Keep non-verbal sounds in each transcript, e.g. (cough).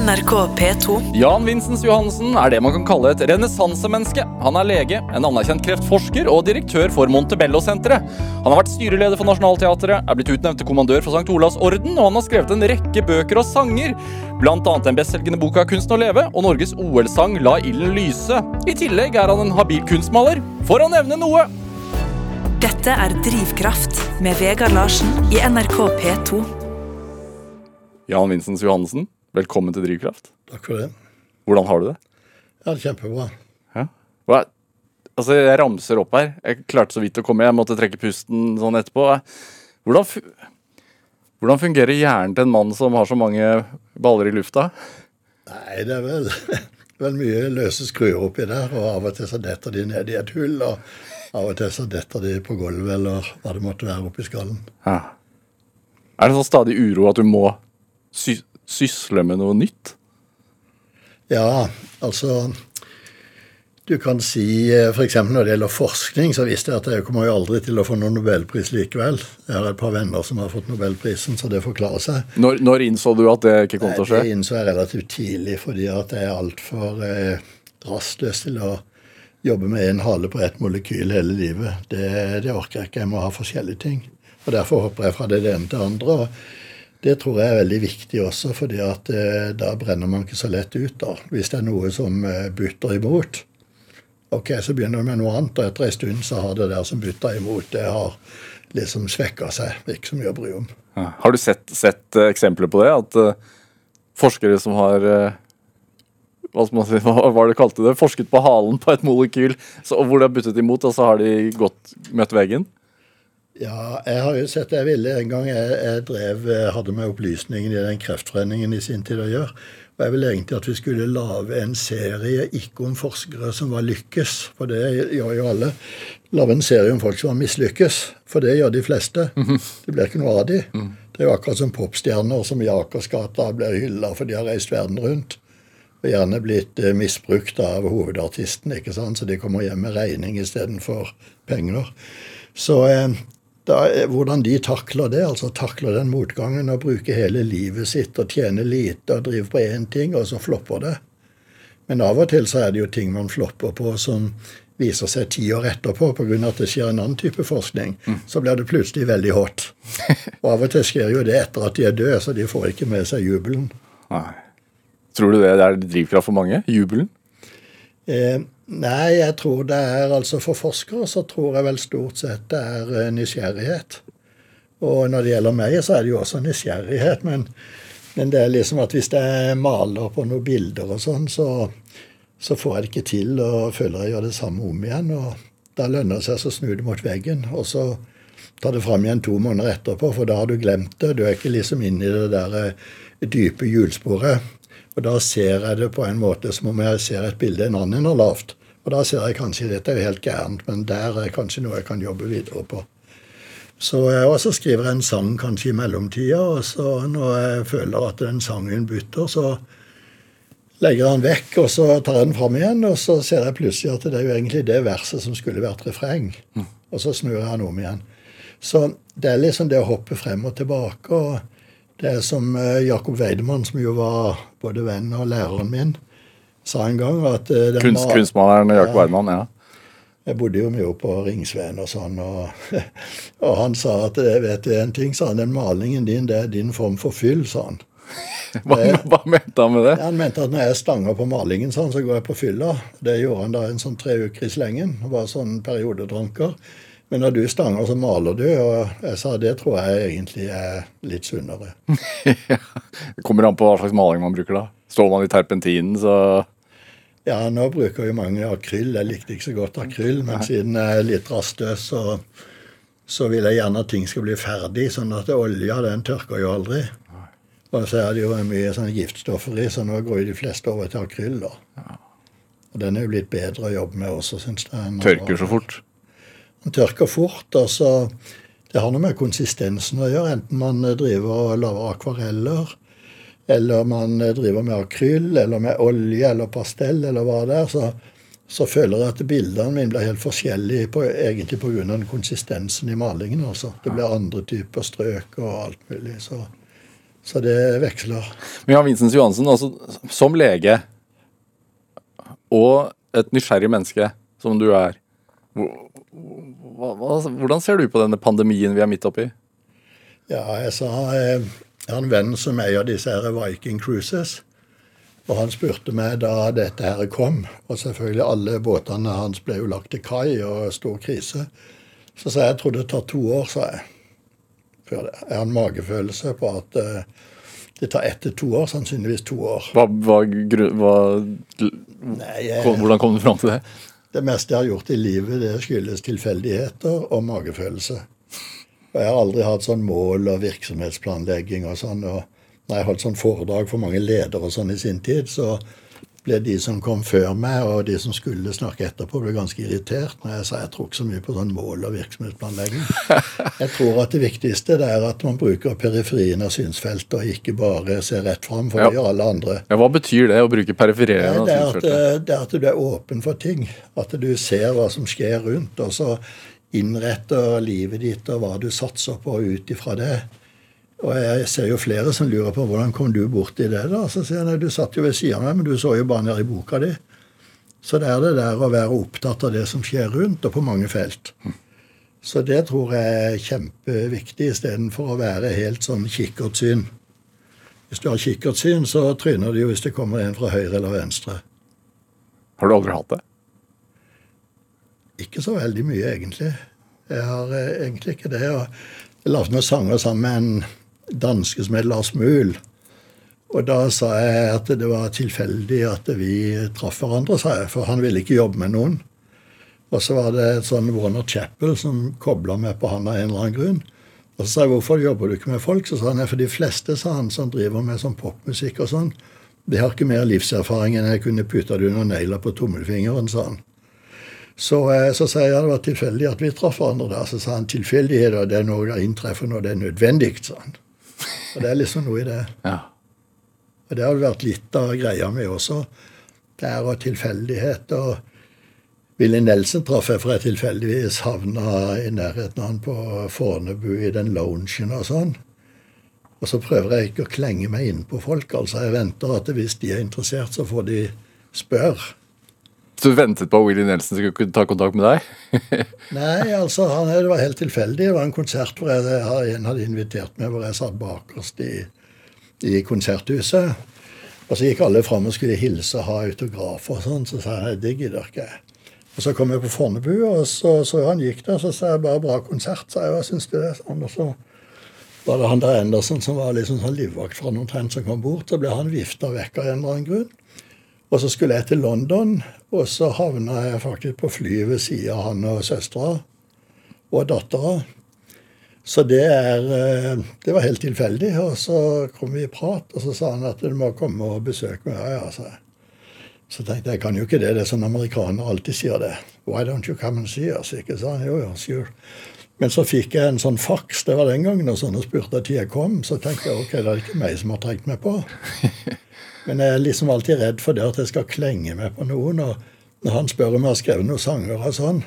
NRK P2. Jan Vincents Johansen er det man kan kalle et renessansemenneske. Han er lege, en anerkjent kreftforsker og direktør for Montebello-senteret. Han har vært styreleder for Nationaltheatret, er blitt utnevnt til kommandør for St. Olavs orden, og han har skrevet en rekke bøker og sanger. Annet den bestselgende boka 'Kunsten å leve' og Norges OL-sang 'La ilden lyse'. I tillegg er han en habil kunstmaler, for å nevne noe. Dette er Drivkraft med Vegard Larsen i NRK P2. Jan Vincents Johansen, velkommen til Drivkraft. Takk for det. Hvordan har du det? Ja, det kjempebra. Ja. Hva? Altså, jeg ramser opp her. Jeg klarte så vidt å komme. Jeg måtte trekke pusten sånn etterpå. Hvordan, fu Hvordan fungerer hjernen til en mann som har så mange baller i lufta? Nei, det er vel, (laughs) vel mye løse skruer oppi der, og av og til så detter de ned i et hull, og av og til så detter de på gulvet, eller hva det måtte være oppi skallen. Ja. Er det sånn stadig uro at du må sy sysle med noe nytt? Ja, altså Du kan si f.eks. når det gjelder forskning, så visste jeg at jeg kommer jo aldri til å få noen nobelpris likevel. Jeg har et par venner som har fått nobelprisen, så det forklarer seg. Når, når innså du at det ikke kom til å skje? Det innså jeg relativt tidlig, fordi at jeg er altfor eh, rastløs til å jobbe med en hale på ett molekyl hele livet. Det, det, orker jeg ikke. Jeg må ha forskjellige ting. Og Derfor hopper jeg fra det ene til det andre. og Det tror jeg er veldig viktig også, fordi eh, da brenner man ikke så lett ut. da. Hvis det er noe som eh, butter imot, ok, så begynner du med noe annet, og etter en stund så har det der som butter imot, det har liksom svekka seg. Ikke så mye å bry om. Ja. Har du sett, sett eh, eksempler på det? At uh, forskere som har uh, hva, si, hva var det kalte det? Forsket på halen på et molekyl, så, og hvor det har buttet imot, og så har de gått, møtt veggen? Ja, jeg har jo sett det jeg ville. En gang jeg, jeg drev, hadde med opplysningen i den kreftforeningen i sin tid å gjøre. Og jeg ville egentlig at vi skulle lage en serie ikke om forskere som var lykkes, for det gjør jo alle. Lage en serie om folk som har mislykkes, for det gjør de fleste. Det blir ikke noe av de. Det er jo akkurat som popstjerner som i Akersgata blir hylla for de har reist verden rundt. Og gjerne blitt eh, misbrukt av hovedartisten, ikke sant? så de kommer hjem med regning istedenfor penger. Så eh, da, hvordan de takler det, altså takler den motgangen og bruker hele livet sitt og tjener lite og driver på én ting, og så flopper det. Men av og til så er det jo ting man flopper på som viser seg ti år etterpå pga. at det skjer en annen type forskning. Mm. Så blir det plutselig veldig hot. (laughs) Og av og til skjer jo det etter at de er døde, så de får ikke med seg jubelen. Nei. Tror du det er drivkraft for mange? Jubelen? Eh, Nei, jeg tror det er altså For forskere så tror jeg vel stort sett det er eh, nysgjerrighet. Og når det gjelder meg, så er det jo også nysgjerrighet. Men, men det er liksom at hvis jeg maler på noen bilder og sånn, så, så, får jeg det ikke til og føler jeg gjør det samme om igjen. Og da lønner det seg å snu det mot veggen. Og så ta det fram igjen to måneder etterpå, for da har du glemt det. Du er ikke liksom inne i det der eh, dype hjulsporet. Og da ser jeg det på en måte som om jeg ser et bilde en annen har lagd. Og da ser jeg kanskje dette er jo helt gærent, men der er kanskje noe jeg kan jobbe videre på. Så jeg også skriver en sang kanskje i mellomtida, og så når jeg føler at den sangen butter, så legger jeg den vekk, og så tar jeg den fram igjen, og så ser jeg plutselig at det er jo egentlig det verset som skulle vært refreng. Mm. Og så snur jeg den om igjen. Så det er liksom det å hoppe frem og tilbake. og det er som eh, Jakob Weidemann, som jo var både venn og læreren min, sa en gang at uh, Kunst, Kunstmaleren Jack Weidmann, ja. Jeg bodde jo mye på Ringsveen og sånn, og, (laughs) og, han sa at vet du en ting, sa han, den malingen din, det er din form for fyll, sa han. (laughs) Hva, hva, mente han med det? Han mente at når jeg stanger på malingen, sånn, så går jeg på fylla. Det gjorde han da en sånn tre uker i slengen. Var sånn periodedranker. Men når du stanger, så maler du. Og jeg sa det tror jeg egentlig er litt sunnere. (laughs) ja. Det kommer an på hva slags maling man bruker, da. Står man i terpentinen, så ja, nå bruker jo mange akryl. Jeg likte ikke så godt akryl, men Nei. siden jeg er litt rastløs, så, så, vil jeg gjerne at ting skal bli ferdig. Sånn at olja, den tørker jo aldri. Og så er det jo mye sånn giftstoffer i, så nå går jo de fleste over til akryl. da. Ja. Og den er jo blitt bedre å jobbe med også, syns jeg. Tørker så fort? Den tørker fort. altså Det har noe med konsistensen å gjøre, enten man driver og lager akvareller eller man driver med akryl eller med olje eller pastell eller hva det er, så, så føler jeg at bildene mine blir helt forskjellige på, egentlig pga. konsistensen i malingen. Også. Det blir andre typer strøk og alt mulig. så Så det veksler. Men Jan Vincents Johansen, altså, som lege og et nysgjerrig menneske som du er, hvordan ser du på denne pandemien vi er midt oppi? Ja, jeg sa eh, Jeg har en venn som eier disse her Viking Cruises. Og han spurte meg da dette her kom, og selvfølgelig alle båtene hans ble jo lagt til kai og stor krise. Så sa jeg jeg trodde det tar to år, sa jeg. Det. Jeg har en magefølelse på at uh, det tar ett til to år, sannsynligvis to år. Hva, hva, hva, Nei, jeg, hvordan kom du fram til det? Det meste jeg har gjort i livet, det skyldes tilfeldigheter og magefølelse. Og jeg har aldri hatt sånn mål og virksomhetsplanlegging og sånn. og når jeg holdt sånn foredrag for mange ledere og sånn i sin tid, så ble de som kom før meg, og de som skulle snakke etterpå, ble ganske irritert når jeg sa jeg tror ikke så mye på sånn mål og virksomhetsplanlegging. Jeg tror at det viktigste det er at man bruker periferien av synsfeltet, og ikke bare ser rett fram, for det gjør alle andre. Ja, Hva betyr det å bruke periferien av synsfeltet? det er at du er åpen for ting. At du ser hva som skjer rundt, og så innretter livet ditt og hva du satser på ut ifra det. Og jeg ser jo flere som lurer på hvordan kom du borti det. da? Så sier jeg du satt jo ved siden av meg, men du så jo bare ned i boka di. Så det er det der å være opptatt av det som skjer rundt, og på mange felt. Så det tror jeg er kjempeviktig, istedenfor å være helt sånn kikkertsyn. Hvis du har kikkertsyn, så tryner det jo hvis det kommer en fra høyre eller venstre. Har du aldri hatt det? Ikke så veldig mye, egentlig. Jeg har eh, egentlig ikke det. Jeg lagde noen sanger sammen med en danske som het Lars Muhl. Og da sa jeg at det var tilfeldig at vi traff hverandre, sa jeg, for han ville ikke jobbe med noen. Og så var det et sånn Warner Chapel som kobla meg på han av en eller annen grunn. Og så sa jeg hvorfor jobber du ikke med folk? Så sa han for de fleste sa han, som driver med sånn popmusikk og sånn, de har ikke mer livserfaring enn jeg kunne putta det under negler på tommelfingeren, sa han. Så, eh, så jeg at det var tilfeldig at vi traff hverandre der. Så sa han tilfeldigheter det er noe som inntreffer når det er nødvendig. sa han. Og det er liksom noe i det. Ja. Og det har vært litt av greia mi også. Det er og tilfeldighet. og Willy Nelson traff jeg for jeg tilfeldigvis havna i nærheten av han på Fornebu i den loungen og sånn. Og så prøver jeg ikke å klenge meg inn på folk. altså Jeg venter at hvis de er interessert, så får de spørre. Du ventet på at Willy Nelson skulle ta kontakt med deg? (laughs) Nei, altså han, det var helt tilfeldig. Det var en konsert hvor jeg, en hadde invitert meg, hvor jeg satt bakerst i, i konserthuset. Og så gikk alle fram og skulle hilse og ha autografer og sånn. Så sa jeg det gidder ikke. Og så kom jeg på Fornebu, og så, så han gikk der. Så sa jeg bare bra konsert. sa jeg, hva syns du? Sånn, og så var det han der Andersen som var liksom sånn livvakt fra noen trend som kom bort. Så ble han vifta vekk av en eller annen grunn. Og så skulle jeg til London, og så havna jeg faktisk på flyet ved sida av han og søstera og dattera. Så det er Det var helt tilfeldig. Og så kom vi i prat, og så sa han at du må komme og besøke meg. Ja, ja, sa jeg. Så tenkte jeg jeg kan jo ikke det. Det er sånn amerikanere alltid sier det. Why don't you come and see us? Ikke han. Jo, jo, sure. Men så fikk jeg en sånn faks. Det var den gangen og sånn, og spurte når jeg kom. Så tenkte jeg ok, det er ikke meg som har trengt meg på. Men jeg er liksom alltid redd for det at jeg skal klenge meg på noen. Og når han spør om jeg har skrevet noen sanger og sånn,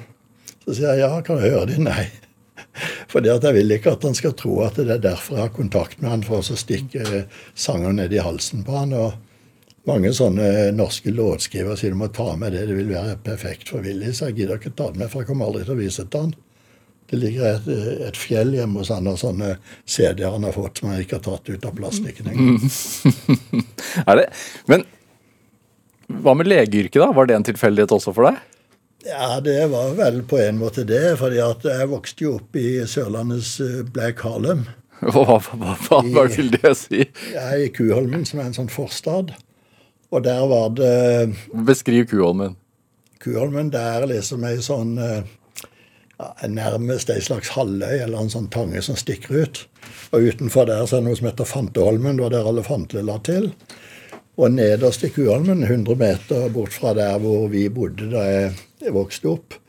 så sier jeg ja, kan jeg høre de? Nei. (laughs) For jeg vil ikke at han skal tro at det er derfor jeg har kontakt med han for å stikke sanger ned i halsen på han. og mange sånne norske låtskrivere sier du må ta med det, det vil være perfekt for Willy. Så jeg gidder ikke ta det med, for jeg kommer aldri til å vise det til han. Det ligger et, et fjell hjemme hos han av sånne CD-er han har fått som han ikke har tatt ut av plastikken engang. (laughs) (laughs) er det? Men hva med legeyrket, da? Var det en tilfeldighet også for deg? Ja, det var vel på en måte det. fordi at jeg vokste jo opp i Sørlandets Black Harlem. Hva, hva, hva, vil det si? Jeg er i Kuholmen, som er en sånn forstad. Og der var det Beskriv Kuholmen. Kuholmen det er liksom ei sånn ja, Nærmest ei slags halvøy eller en sånn tange som stikker ut. Og utenfor der så er det noe som heter Fanteholmen. Det var der alle fantene la til. Og nederst i Kuholmen, 100 meter bort fra der hvor vi bodde da jeg vokste opp,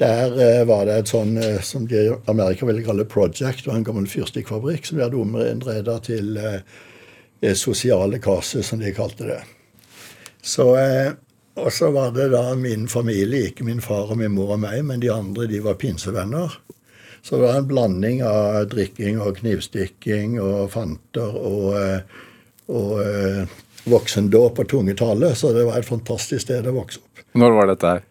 der var det et sånn som de i Amerika ville kalle project. Var en gammel fyrstikkfabrikk som de hadde omreda til eh, sosiale kaser, som de kalte det. Så, og så var det da min familie, ikke min far og min mor og meg, men de andre de var pinsevenner. Så det var en blanding av drikking og knivstikking og fanter og, og, og eh, voksendåp og tungetale. Så det var et fantastisk sted å vokse opp. Når var dette her?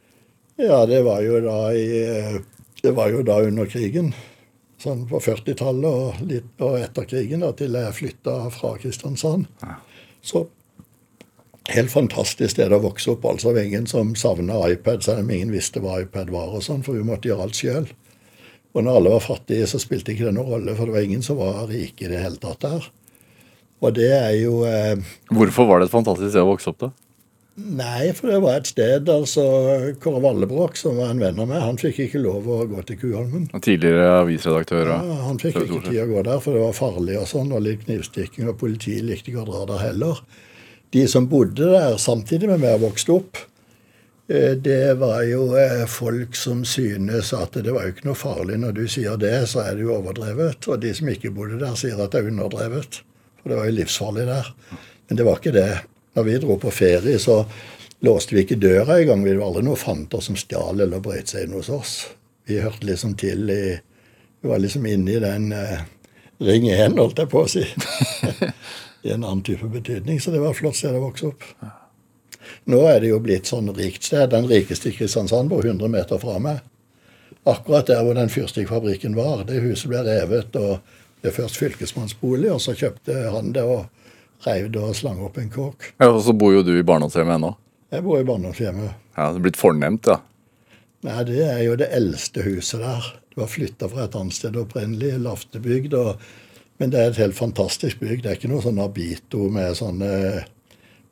Ja, det var jo da i Det var jo da under krigen. Sånn på 40-tallet og, litt, og etter krigen, da, til jeg flytta fra Kristiansand. Så helt fantastisk sted å vokse opp. altså av Ingen som savna iPad, selv om ingen visste hva iPad var, og sånn, for vi måtte gjøre alt sjøl. Og når alle var fattige, så spilte ikke det noen rolle, for det var ingen som var rike i det hele tatt der. Og det er jo eh, Hvorfor var det et fantastisk sted å vokse opp, da? Nei, for det var et sted altså Kåre Vallebrokk, som var en venn av meg, han fikk ikke lov å gå til Kuholmen. Tidligere avisredaktør. Ja, han fikk ikke tid å gå der, for det var farlig og sånn, og litt knivstikking, og politiet likte ikke å dra der heller. De som bodde der samtidig med meg vokste opp, eh, det var jo eh, folk som synes at det var jo ikke noe farlig. Når du sier det, så er det jo overdrevet. Og de som ikke bodde der, sier at det er underdrevet. For det var jo livsfarlig der. Men det var ikke det. Når vi dro på ferie, så låste vi ikke døra engang. Det var aldri noen fanter som stjal eller brøt seg inn hos oss. Vi hørte liksom til i Vi var liksom inne i den eh, ring én, holdt jeg på å si. (laughs) I en annen type betydning. Så det var et flott sted å vokse opp. Nå er det jo blitt sånn rikt sted. Den rikeste i Kristiansand bor 100 meter fra meg. Akkurat der hvor den fyrstikkfabrikken var. Det huset ble revet, og det først fylkesmannsbolig, og så kjøpte han det og reiv det og slang opp en kåk. Ja, Og så bor jo du i barndomshjemmet ennå. Jeg bor i barndomshjemmet. Ja, det er blitt fornemt, da. Nei, det er jo det eldste huset der. Det var flytta fra et annet sted opprinnelig, Laftebygd. Og, men det er et helt fantastisk bygg. Det er ikke noe sånn Abito med sånne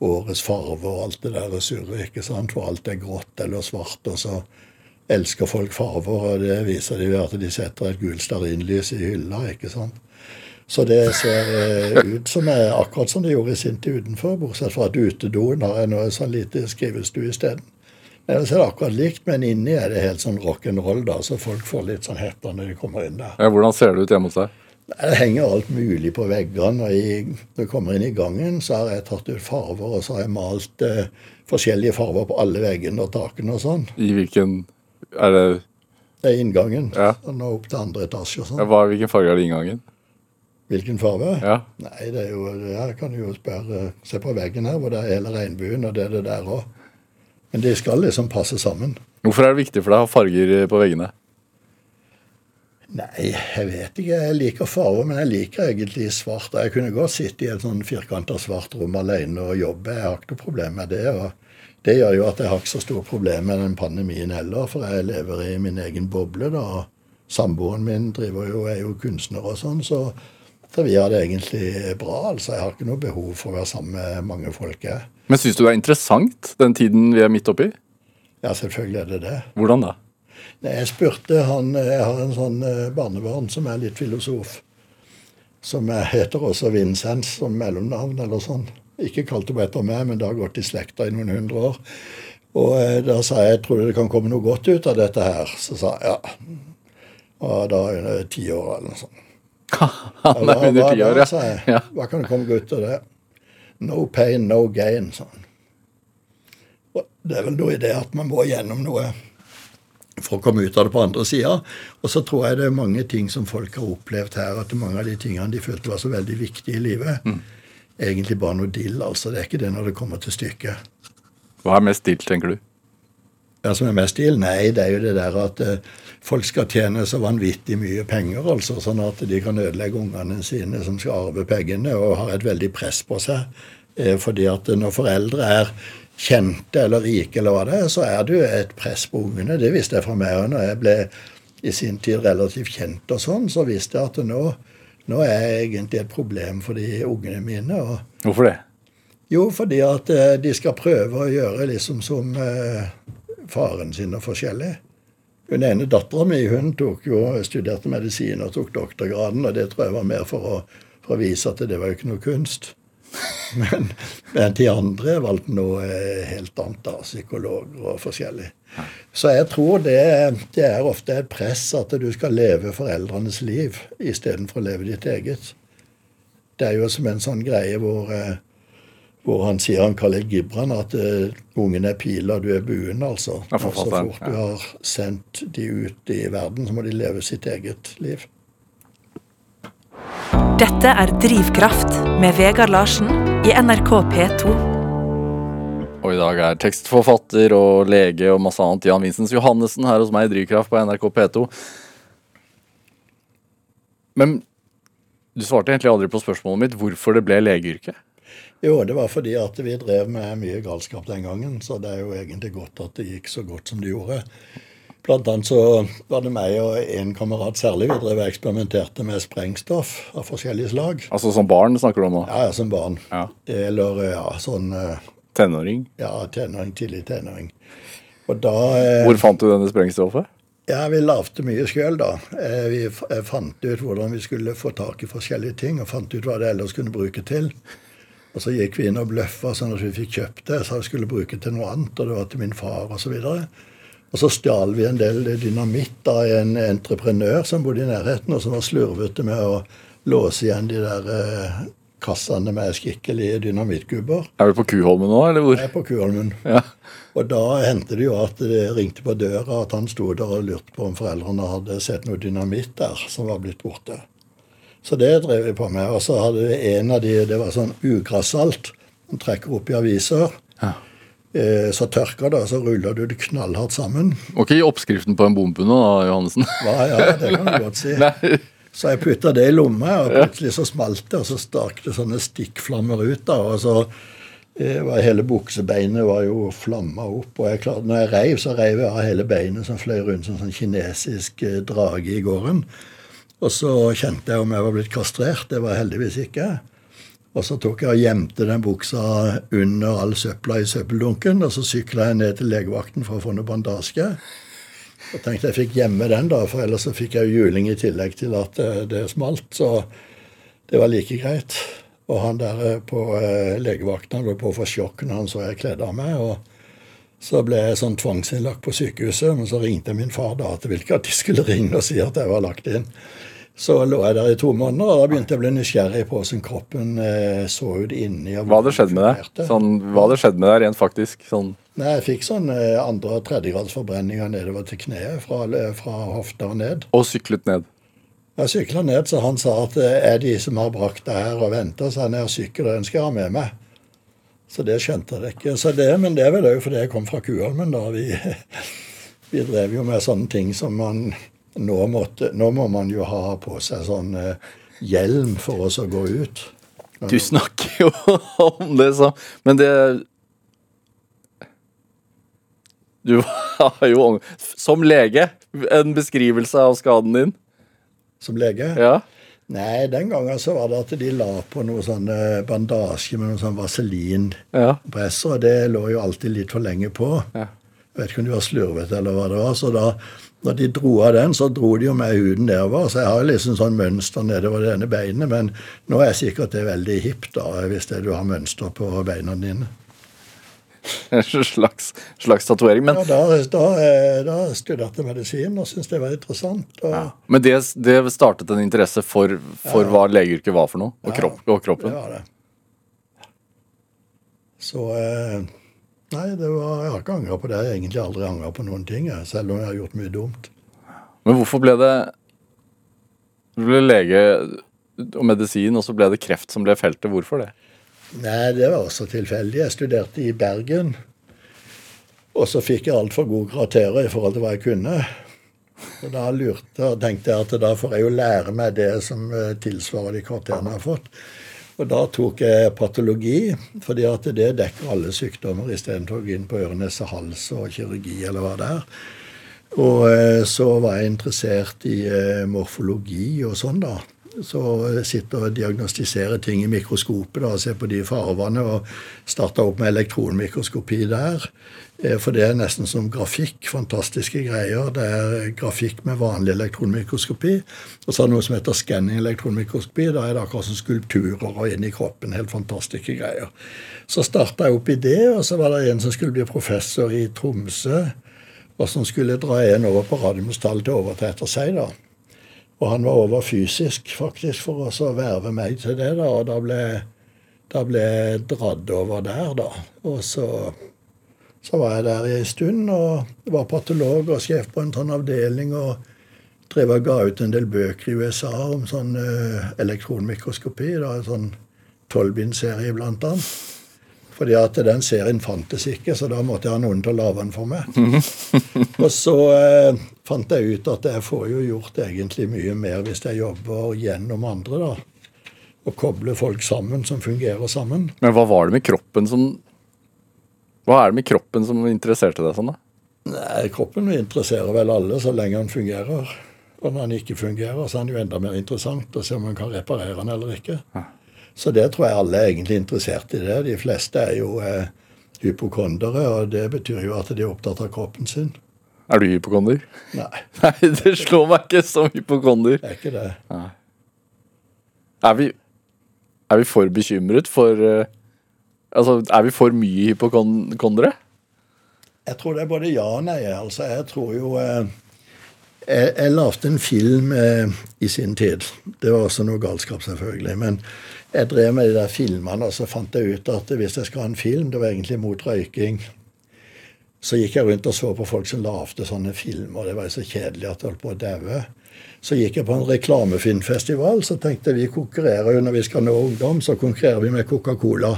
årets farve og alt det der surret, ikke sant. For alt er grått eller svart, og så elsker folk farver. Og det viser de ved at de setter et gult stearinlys i hylla, ikke sant. Så det ser eh, ut som er akkurat som det gjorde i sin tid utenfor, bortsett fra at utedoen har en sånn lite skrivestue isteden. Ellers er det akkurat likt, men inni er det helt sånn rock'n'roll, da, så folk får litt sånn hetta når de kommer inn der. Ja, hvordan ser det ut hjemme hos deg? Det henger alt mulig på veggene. og i, Når du kommer inn i gangen, så har jeg tatt ut farver, og så har jeg malt eh, forskjellige farver på alle veggene og takene og sånn. I hvilken Er det Det er inngangen. Ja. Og nå opp til andre etasje og sånn. ja, hva, Hvilken farge er det i inngangen? Hvilken farge? Ja. Nei, det er jo Her kan du jo spørre Se på veggen her, hvor det er hele regnbuen, og det er det der òg. Men de skal liksom passe sammen. Hvorfor er det viktig for deg å ha farger på veggene? Nei, jeg vet ikke. Jeg liker farger, men jeg liker egentlig svart. Jeg kunne godt sitte i et sånn firkanta svart rom alene og jobbe. Jeg har ikke noe problem med det. og Det gjør jo at jeg har ikke så store problemer med den pandemien heller, for jeg lever i min egen boble. da. Samboeren min driver jo, er jo kunstner og sånn, så, så vi har det egentlig bra. altså. Jeg har ikke noe behov for å være sammen med mange folk. jeg. Men syns du det er interessant, den tiden vi er midt oppi? Ja, selvfølgelig er det det. Hvordan da? Nei, Jeg spurte han Jeg har en sånn eh, barnebarn som er litt filosof. Som er- heter også Vincent som mellomnavn eller sånn. Ikke kalt henne etter meg, men det har gått i slekta i noen hundre år. Og eh, da sa jeg tror det kan komme noe godt ut av dette her. Så sa jeg ja. Og da er det ti år eller noe sånt. (laughs) Han er under ti år, ja. sa jeg. Hva kan det komme godt ut av det? No pain, no gain, han. Og Det er vel noe i det at man må gjennom noe for å komme ut av det på andre sida. Og så tror jeg det er mange ting som folk har opplevd her, at mange av de tingene de følte var så veldig viktige i livet, egentlig bare noe dill. altså. Det er ikke det når det kommer til stykket. Hva er mest dill, tenker du? Ja, som er mest dill? Nei, det er jo det der at eh, folk skal tjene så vanvittig mye penger, altså, sånn at de kan ødelegge ungene sine som skal arve pengene, og har et veldig press på seg. Eh, fordi at når foreldre er kjente eller rike eller hva det er, så er det jo et press på ungene. Det visste jeg fra meg òg når jeg ble i sin tid relativt kjent og sånn, så visste jeg at nå, nå er jeg egentlig et problem for de ungene mine. Hvorfor det? jo, fordi at eh, de skal prøve å gjøre liksom som eh, faren sin og forskjellig. Hun ene dattera mi hun jo, studerte medisin og tok doktorgraden, og det tror jeg var mer for å, for å vise at det var jo ikke noe kunst. (laughs) Men, men de andre valgte noe eh, helt annet, da, psykologer og forskjellig. Så jeg tror det, det er ofte et press at du skal leve foreldrenes liv istedenfor å leve ditt eget. Det er jo som en sånn greie hvor, eh, hvor han sier han kaller Gibran at uh, ungen er pila, du er buen, altså. Så fort du har sendt de ut i verden, så må de leve sitt eget liv. Dette er Drivkraft med Vegard Larsen i NRK P2. Og i dag er tekstforfatter og lege og masse annet Jan Vincents Johannessen her hos meg i Drivkraft på NRK P2. Men du svarte egentlig aldri på spørsmålet mitt hvorfor det ble legeyrket. Jo, det var fordi at vi drev med mye galskap den gangen, så det er jo egentlig godt at det gikk så godt som det gjorde. Blant annet så var det meg og en kamerat særlig. Vi drev og eksperimenterte med sprengstoff av forskjellige slag. Altså som barn snakker du om nå? Ja, ja, som barn. Ja. Eller ja, sånn eh, Tenåring? Ja, tenåring, tidlig tenåring. Og da eh, Hvor fant du denne sprengstoffet? Ja, vi lagde mye sjøl, da. Eh, Vi fant ut hvordan vi skulle få tak i forskjellige ting, og fant ut hva det ellers kunne bruke til. Og så gikk vi inn og bløffa sånn at vi fikk kjøpt det, så vi skulle bruke til noe annet, og det var til min far osv. Og så stjal vi en del dynamitt av en entreprenør som bodde i nærheten, og som var slurvete med å låse igjen de der eh, kassene med skikkelige dynamittgubber. Er du på Kuholmen nå, eller hvor? Jeg er på Kuholmen. Ja. Og da hendte det jo at det ringte på døra, at han sto der og lurte på om foreldrene hadde sett noe dynamitt der som var blitt borte. Så det drev vi på med. Og så hadde vi en av de, det var sånn ugrassalt. Man trekker opp i aviser. Ja. Eh, Så tørker det, og så ruller du det knallhardt sammen. Og ikke oppskriften på en bombe nå, da, Johannessen. (laughs) Ja, ja, det kan du godt si. (laughs) Nei. Så jeg putta det i lomma, og plutselig så smalt det, og så stak det sånne stikkflammer ut. da, og så eh, var Hele buksebeinet var jo flamma opp. og jeg klarte, når jeg reiv, så reiv jeg av hele beinet som fløy rundt som en sånn kinesisk eh, drage i gården. Og så kjente jeg om jeg var blitt kastrert. Det var jeg heldigvis ikke. Og så tok jeg og gjemte den buksa under all søpla i søppeldunken. Og så sykla jeg ned til legevakten for å få noe bandasje. Og tenkte jeg fikk gjemme den, da, for ellers så fikk jeg jo juling i tillegg til at eh, det smalt. Så det var like greit. Og han der eh, på eh, legevakten han lå på å få sjokk når han så jeg kledde av meg. og så ble jeg sånn tvangsinnlagt på sykehuset, men så ringte min far da ville ikke at de skulle ringe og si at jeg var lagt inn. Så lå jeg der i to måneder, og da begynte jeg å bli nysgjerrig på hvordan kroppen eh, så ut inni. Hva hadde skjedd med deg? Sånn, hva hadde skjedd med deg rent faktisk? Sånn, Nei, Jeg fikk sånn eh, andre- og tredjegradsforbrenninger nedover til kneet, fra, fra hofta og ned. og syklet ned. Jeg sykla ned, så han sa at eh, er de som har brakt deg her og venta, så er jeg nede og ønsker den skal jeg ha med meg. Så det skjønte jeg ikke. Så det, men det er vel òg fordi jeg kom fra Kuholmen, da. Vi, (laughs) vi drev jo med sånne ting som man nå måtte Nå må man jo ha på seg sånn eh, hjelm for oss å gå ut. Du snakker jo (laughs) om det så. Men det Du (laughs) har jo som lege en beskrivelse av skaden din. Som lege. Ja. Nei, den gangen så var det at de la på noe sånn eh, bandasje med noe sånn vaselinpresser, ja. og det lå jo alltid litt for lenge på. Ja. Jeg vet ikke om de var slurvete eller hva det var. Så da når de dro av den, så dro de jo med huden nedover. Så jeg har liksom sånn mønster nedover det ene beinet, men nå er sikkert det veldig hipt da, hvis det du har mønster på beina dine. (laughs) En slags, slags tatovering. Men, Ja, da, da, eh, da studerte jeg medisin og syntes det var interessant. Og, men det, det startet en interesse for, for hva legeyrket var for noe, og, Ja. kropp, og kroppen. Var det. Så eh, Nei, det var, jeg har ikke angra på det. Jeg har egentlig aldri angra på noen ting, jeg, selv om jeg har gjort mye dumt. Men hvorfor ble det Du ble lege og medisin, og så ble det kreft som ble feltet. Hvorfor det? Nei, det var også tilfeldig. Jeg studerte i Bergen. Og så fikk jeg altfor gode karakterer i forhold til hva jeg kunne. Og da lurte og tenkte jeg at da får jeg jo lære meg det som eh, tilsvarer de karakterene jeg har fått. Og da tok jeg patologi, fordi at det dekker alle sykdommer istedenfor å gå inn på øre, nese, hals og kirurgi eller hva det er. Og eh, så var jeg interessert i eh, morfologi og sånn, da. Så jeg sitter og diagnostiserer ting i mikroskopet da, og ser på de farvene. Og starta opp med elektronmikroskopi der. Eh, For det er nesten som grafikk. Fantastiske greier. Det er grafikk med vanlig elektronmikroskopi. Og så er det noe som heter scanning elektronmikroskopi. Da er det akkurat som skulpturer og inni kroppen. Helt fantastiske greier. Så starta jeg opp i det, og så var det en som skulle bli professor i Tromsø. Og som skulle dra en over på Radiumhospitalet til å overta etter seg. da. Og han var over fysisk, faktisk, for å å verve meg til det. da, Og da ble Da ble jeg dratt over der, da. Og så, så var jeg der i stund og var patolog og sjef på en sånn avdeling. og drev og ga ut en del bøker i USA om sånn uh, elektronmikroskopi. da, En sånn tolvbindserie, blant annet. Fordi at den serien fantes ikke, så da måtte jeg ha noen til å lage den for meg. (laughs) og så uh, fant jeg ut at jeg får jo gjort egentlig mye mer hvis jeg jobber gjennom andre. da, Og kobler folk sammen som fungerer sammen. Men hva var det med kroppen som Hva er det med kroppen som interesserte deg sånn, da? Nei, Kroppen interesserer vel alle så lenge han fungerer. Og når den ikke fungerer, så er den jo enda mer interessant å se om man kan reparere den eller ikke. Ja. Så det tror jeg alle er egentlig interessert i det. De fleste er jo eh, hypokondere, og det betyr jo at de er opptatt av kroppen sin. Er du hypokonder? Nei. (laughs) Nei, det slår meg ikke som hypokonder. Det er ikke det. Nei. Er vi, er vi for bekymret for uh, Altså, er vi for mye hypokondere? Jeg tror det er både ja og nei. Altså, jeg tror jo eh, jeg, jeg lagde en film eh, i sin tid. Det var også noe galskap, selvfølgelig. Men jeg drev med de der filmene, og så fant jeg ut at hvis jeg skal ha en film Det var egentlig mot røyking. Så gikk jeg rundt og så på folk som lagde sånne filmer. Det var jo så kjedelig at jeg holdt på å daue. Så gikk jeg på en reklamefilmfestival, så tenkte jeg vi konkurrerer jo når vi skal nå ungdom, så konkurrerer vi med Coca-Cola.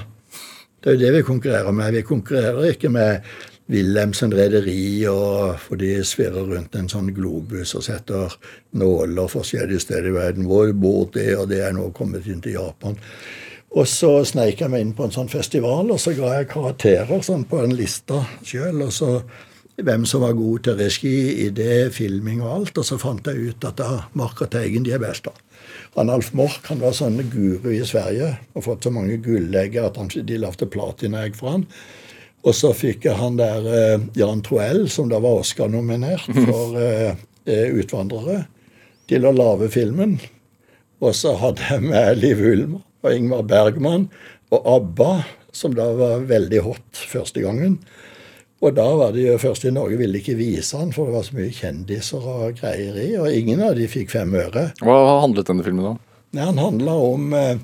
Det er jo det vi konkurrerer med. Vi konkurrerer ikke med Wilhelmsen Rederi, for de svirrer rundt en sånn globus og setter nåler forskjellige steder i verden. Hvor bor det, og det er nå kommet inn til Japan. Og så sneik jeg meg inn på en sånn festival, og så ga jeg karakterer sånn på en lista sjøl. Og så hvem som var god til regi, idé, filming og alt. Og så fant jeg ut at da Mark og Teigen de er best, da. Alf Mork han var sånn guru i Sverige og fått så mange gullegger at han, de lagde platinaegg for han. Og så fikk han der eh, Jan Troell, som da var Oscar-nominert mhm. for eh, eh, utvandrere, til å lage filmen. Og så hadde jeg med Liv Ullmann og Ingmar Bergman og ABBA, som da var veldig hot første gangen. Og da var det jo først i Norge ville ikke vise han, for det var så mye kjendiser og greier i. Og ingen av de fikk fem øre. Hva handlet denne filmen om? Nei, Han handla om eh,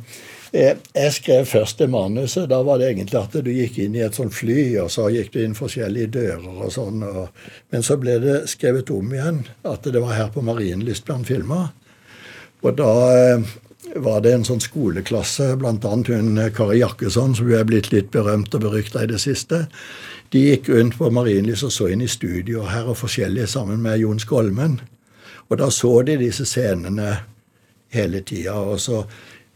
jeg skrev først det manuset. Da var det egentlig at du gikk inn i et sånt fly, og så gikk du inn forskjellige dører og sånn. Og, men så ble det skrevet om igjen at det var her på Marienlyst blant filmer. filma. Og da eh, var det en sånn skoleklasse, bl.a. hun eh, Kari Jakkesson, som jo er blitt litt berømt og berykta i det siste. De gikk rundt på Marienlyst og så inn i studio her og forskjellige sammen med Jon Skolmen. Og da så de disse scenene hele tida. Og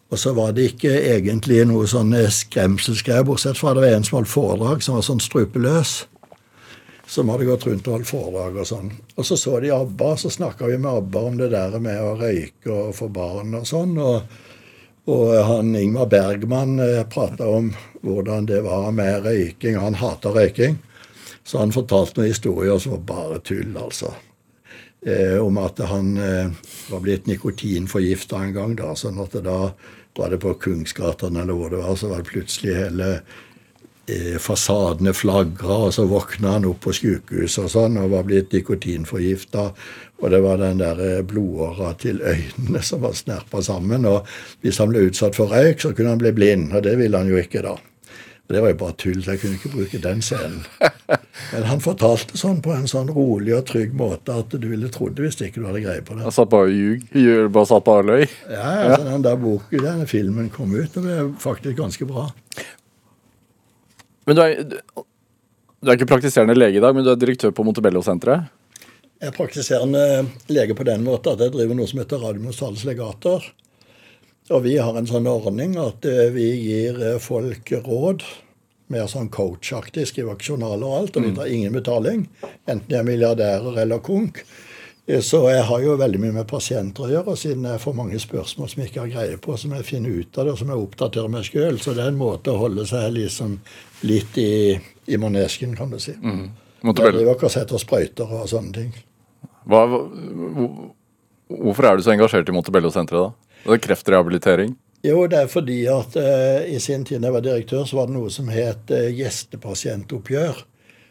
og så var det ikke egentlig noe sånn skremselsgreier, bortsett fra det var en som holdt foredrag som var sånn strupeløs. Som hadde gått rundt og holdt foredrag og sånn. Og så så de ABBA, så snakka vi med ABBA om det der med å røyke og få barn og sånn. Og, og han Ingmar Bergman eh, prata om hvordan det var med røyking. Han hata røyking. Så han fortalte noen historier som var bare tull, altså. Eh, om at han eh, var blitt nikotinforgifta en gang. da, sånn at da var det på Kungsgatan eller hvor det var, så var det plutselig hele eh, fasadene flagra, og så våkna han opp på sykehuset og sånn og var blitt nikotinforgifta. Og det var den der eh, blodåra til øynene som var snerpa sammen. Og hvis han ble utsatt for røyk, så kunne han bli blind, og det ville han jo ikke da. Og Det var jo bare tull, så jeg kunne ikke bruke den scenen. (laughs) Men han fortalte sånn på en sånn rolig og trygg måte at du ville trodd det hvis ikke du hadde greie på det. Han satt bare og ljug? Bare satt bare og løy? Ja, altså, den der boken, den filmen kom ut, og det er faktisk ganske bra. Men du er, du er ikke praktiserende lege i dag, men du er direktør på Montebello-senteret? Jeg er praktiserende lege på den måten at jeg driver noe som heter Radiumhospitalets legater. Og vi har en sånn ordning at eh, vi gir eh, folk råd. Mer sånn coachaktig, skriver journaler og alt. Og vi mm. tar ingen betaling. Enten de er milliardærer eller konk. Eh, så jeg har jo veldig mye med pasienter å gjøre, siden jeg får mange spørsmål som jeg ikke har greie på, som jeg finner ut av det, og som jeg oppdaterer meg sjøl. Så det er en måte å holde seg liksom litt i, i manesjen, kan du si. Mm. Jeg driver ikke og setter sprøyter og sånne ting. Hva, hvorfor er du så engasjert i Montebello-senteret, da? Og er kreftrehabilitering? Jo, det er fordi at eh, i sin tid da jeg var direktør, så var det noe som het eh, gjestepasientoppgjør.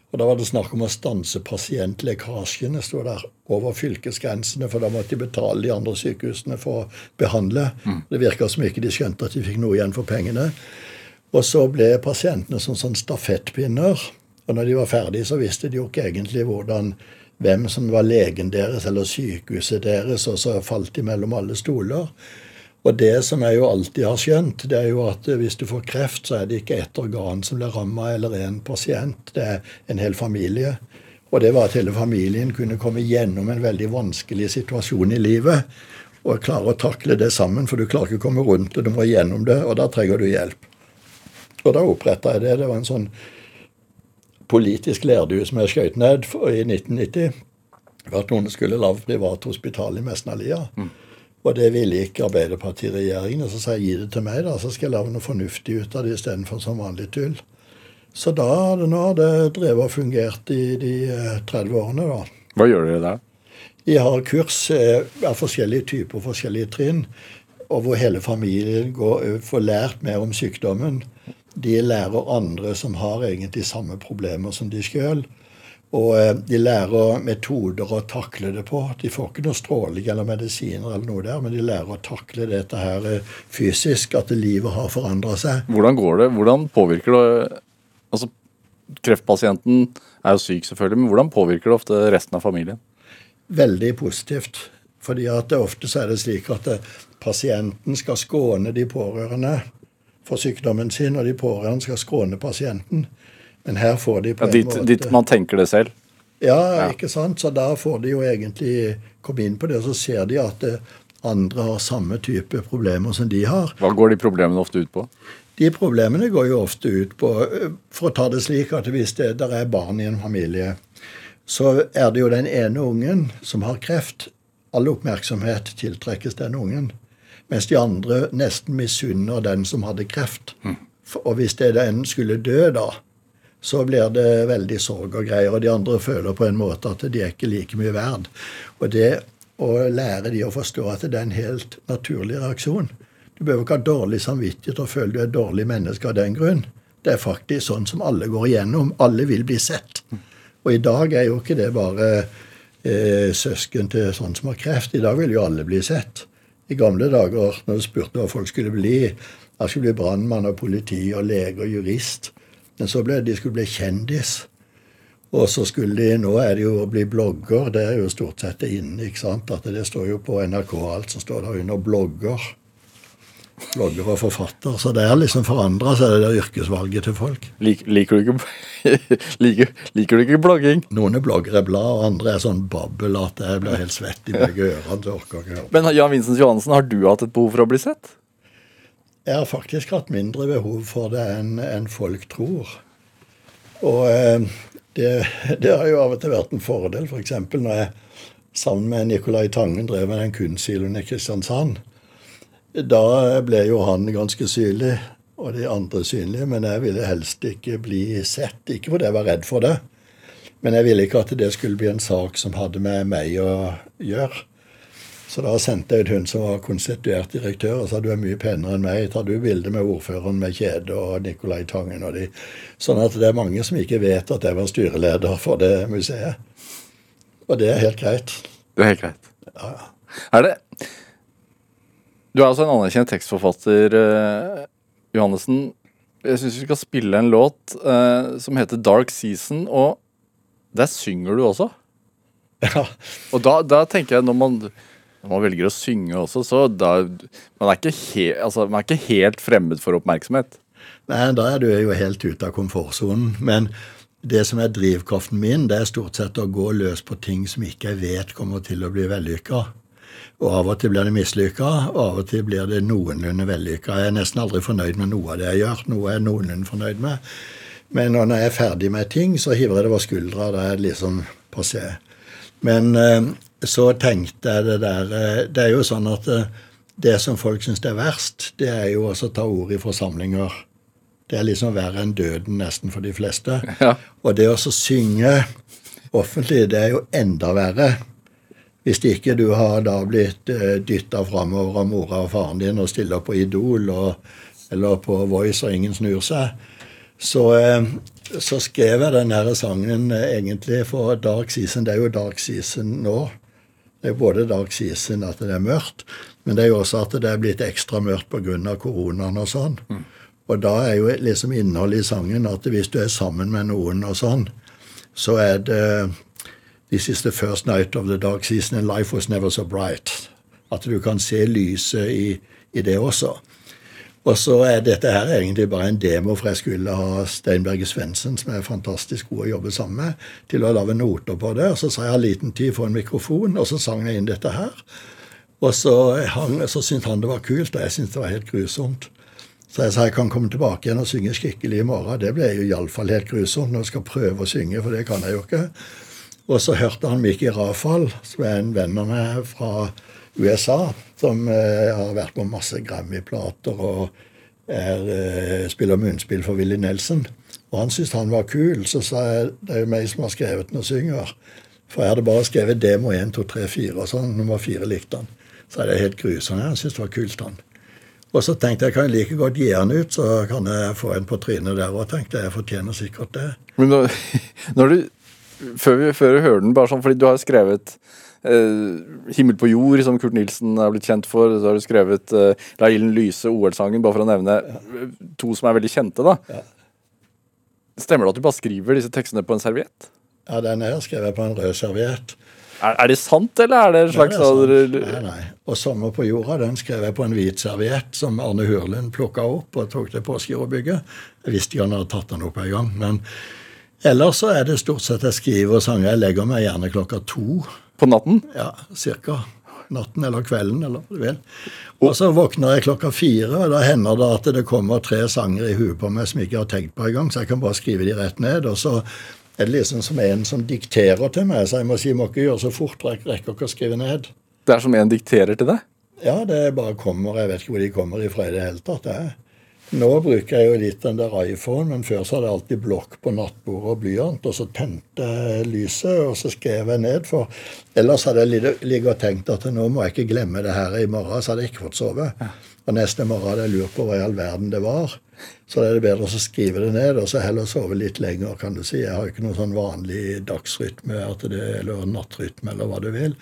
Og Da var det snakk om å stanse pasientlekkasjene sto der, over fylkesgrensene, for da måtte de betale de andre sykehusene for å behandle. Mm. Det virka som ikke de skjønte at de fikk noe igjen for pengene. Og så ble pasientene som sånn stafettpinner. Og når de var ferdige, så visste de jo ikke egentlig hvordan hvem som var legen deres eller sykehuset deres, og så falt de mellom alle stoler. Og det som jeg jo alltid har skjønt, det er jo at hvis du får kreft, så er det ikke ett organ som blir ramma, eller en pasient. Det er en hel familie. Og det var at hele familien kunne komme gjennom en veldig vanskelig situasjon i livet. Og klare å takle det sammen, for du klarer ikke å komme rundt og du må gjennom det, og da trenger du hjelp. Og da oppretta jeg det. Det var en sånn politisk lærdue som jeg skjøt ned i 1990. For at noen skulle lage privathospital i Mesnalia. Mm. Og det ville ikke Arbeiderpartiregjeringen. Så sa jeg gi det til meg, da, så skal jeg lage noe fornuftig ut av det istedenfor som vanlig tull. Så da har det nå det drevet og fungert i de 30 eh, årene, da. Hva gjør dere da? De har kurs eh, av forskjellige typer, forskjellige trinn, og hvor hele familien går, eh, får lært mer om sykdommen. De lærer andre som har egentlig samme problemer som de sjøl. Og eh, de lærer metoder å takle det på. De får ikke noe stråling eller medisiner, eller noe der, men de lærer å takle dette her eh, fysisk, at livet har forandra seg. Hvordan går det? Hvordan påvirker det Altså, Kreftpasienten er jo syk, selvfølgelig, men hvordan påvirker det ofte resten av familien? Veldig positivt. Fordi at ofte så er det slik at eh, pasienten skal skåne de pårørende for sykdommen sin, og de pårørende skal skråne pasienten. Men her får de på ja, dit, en måte Dit man tenker det selv? Ja, ja, ikke sant. Så da får de jo egentlig komme inn på det, og så ser de at eh, andre har samme type problemer som de har. Hva går de problemene ofte ut på? De problemene går jo ofte ut på eh, For å ta det slik at hvis det der er barn i en familie, så er det jo den ene ungen som har kreft. All oppmerksomhet tiltrekkes den ungen. Mens de andre nesten misunner den som hadde kreft. Mm. Og hvis det den skulle dø, da, så blir det veldig sorg og greier. Og de andre føler på en måte at de er ikke like mye verd. Og det å lære de å forstå at det er en helt naturlig reaksjon. Du behøver ikke ha dårlig samvittighet og føle du er et dårlig menneske av den grunn. Det er faktisk sånn som alle går igjennom. Alle vil bli sett. Og i dag er jo ikke det bare eh, søsken til sånn som har kreft. I dag vil jo alle bli sett. I gamle dager, når du spurte hva folk skulle bli Jeg skulle bli brannmann og politi og lege og jurist. Men så ble de skulle bli kjendis. Og så skulle de Nå er det jo å bli blogger. Det er jo stort sett inne. ikke sant? At Det står jo på NRK alt som står der under blogger. Blogger og forfatter. Så det er liksom forandra seg, det der yrkesvalget til folk. Lik, liker, du ikke, (laughs) liker, liker, du ikke blogging? Noen er bloggere er blad, og andre er sånn babbel at jeg blir helt svett i begge (laughs) ørene. så orker ikke Men Jan Vincent Johansen, har du hatt et behov for å bli sett? Jeg har faktisk hatt mindre behov for det enn en folk tror. Og eh, det, (laughs) det, har jo av og til vært en fordel, f.eks. For når jeg sammen med Nicolai Tangen drev med den kunstsiloen i Kristiansand. Da ble jo han ganske synlig, og de andre synlige, men jeg ville helst ikke bli sett. Ikke fordi jeg var redd for det, men jeg ville ikke at det skulle bli en sak som hadde med meg å gjøre. Så da sendte jeg ut hun som var konstituert direktør, og sa du er mye penere enn meg. Tar du bilde med ordføreren med kjede og Nicolai Tangen og de. Sånn at det er mange som ikke vet at jeg var styreleder for det museet. Og det er helt greit. Det er helt greit. Ja, ja. Er det Du er altså en anerkjent tekstforfatter, eh, Johannessen. Jeg syns vi skal spille en låt eh, som heter Dark Season, og der synger du også. (laughs) Ja. Og da, da tenker jeg, når man når man velger å synge også, så da, man, er he, altså, man er ikke helt fremmed for oppmerksomhet. Nei, da er du jo helt ute av komfortsonen. Men det som er drivkraften min, det er stort sett å gå løs på ting som ikke jeg vet kommer til å bli vellykka. Og av og til blir det mislykka, og av og til blir det noenlunde vellykka. Jeg er nesten aldri fornøyd med noe av det jeg gjør. Noe er jeg noenlunde fornøyd med. Men når jeg er ferdig med ting, så hiver jeg det over skuldra. Da er det liksom passé. Men eh, så tenkte jeg det der eh, Det er jo sånn at eh, det som folk syns er verst, det er jo også å ta ord i forsamlinger. Det er liksom verre enn døden nesten for de fleste. Ja. Og det å synge offentlig, det er jo enda verre. Hvis ikke du har da blitt dytta framover av mora og faren din og stiller på Idol og, eller på Voice og ingen snur seg, så, så skrev jeg denne sangen egentlig for Dark Season. Det er jo Dark Season nå. Det er både dark season at det er mørkt, men det er jo også at det er blitt ekstra mørkt pga. koronaen og sånn. Mm. Og da er jo liksom innholdet i sangen at hvis du er sammen med noen og sånn, så er det This is the first night of the dark season and life was never so bright. At du kan se lyset i, i det også. Og så er dette her egentlig bare en demo, for jeg skulle ha Steinberg Svendsen, som er fantastisk god å jobbe sammen med, til å lage noter på det. Og så sa jeg har liten tid for en mikrofon, og så sang jeg inn dette her. Og så, så syntes han det var kult, og jeg syntes det var helt grusomt. Så jeg sa jeg kan komme tilbake igjen og synge skikkelig i morgen. Det ble jo iallfall helt grusomt når jeg skal prøve å synge, for det kan jeg jo ikke. Og så hørte han Mikki Rafal, som er en venn av meg fra USA, som eh, har vært på masse Grammy-plater og er, eh, spiller munnspill for Willy Nelson. Og han syntes han var kul, så sa jeg det er jo meg som har skrevet den og synger. For jeg hadde bare skrevet demo 1, 2, 3, 4 og sånn. Nummer 4 likte han. Så det helt grusomt. Han syntes det var kult, han. Og så tenkte jeg kan jeg like godt gi han ut, så kan jeg få en på trynet der òg. Tenkte jeg fortjener sikkert det. Men når, (laughs) når du før vi, før vi hører den, bare sånn, fordi du har skrevet eh, 'Himmel på jord', som Kurt Nilsen er blitt kjent for. Så har du skrevet eh, 'La ilden lyse', OL-sangen, bare for å nevne ja. to som er veldig kjente. da. Ja. Stemmer det at du bare skriver disse tekstene på en serviett? Ja, den er skrevet på en rød serviett. Er, er, det sant, eller er det en slags det Nei, nei. Og 'Sommer på jorda' den skrev jeg på en hvit serviett som Arne Hurlund plukka opp og tok til Påskerodbygget. Jeg visste ikke han hadde tatt den opp en gang. men Ellers så er det stort sett jeg skriver og sanger. Jeg legger meg gjerne klokka to. På natten? Ja, cirka. Natten eller kvelden, eller hva du vil. Og så våkner jeg klokka fire, og da hender det at det kommer tre sanger i huet på meg som jeg ikke har tenkt på engang, så jeg kan bare skrive de rett ned. Og så er det liksom som en som dikterer til meg, så jeg må si må ikke gjøre så fort, jeg rekker ikke å skrive ned. Det er som en dikterer til deg? Ja, det bare kommer. Jeg vet ikke hvor de kommer ifra i det hele tatt. det er. Nå bruker jeg jo litt den der iPhone, men før så hadde jeg alltid blokk på nattbordet og blyant. Og så tente jeg lyset, og så skrev jeg ned. For ellers hadde jeg ligget og tenkt at nå må jeg ikke glemme det her i morgen, så hadde jeg ikke fått sove. Og neste morgen hadde jeg lurt på hva i all verden det var. Så det er det bedre å skrive det ned, og så heller sove litt lenger, kan du si. Jeg har jo ikke noen sånn vanlig dagsrytme eller nattrytme, eller hva du vil.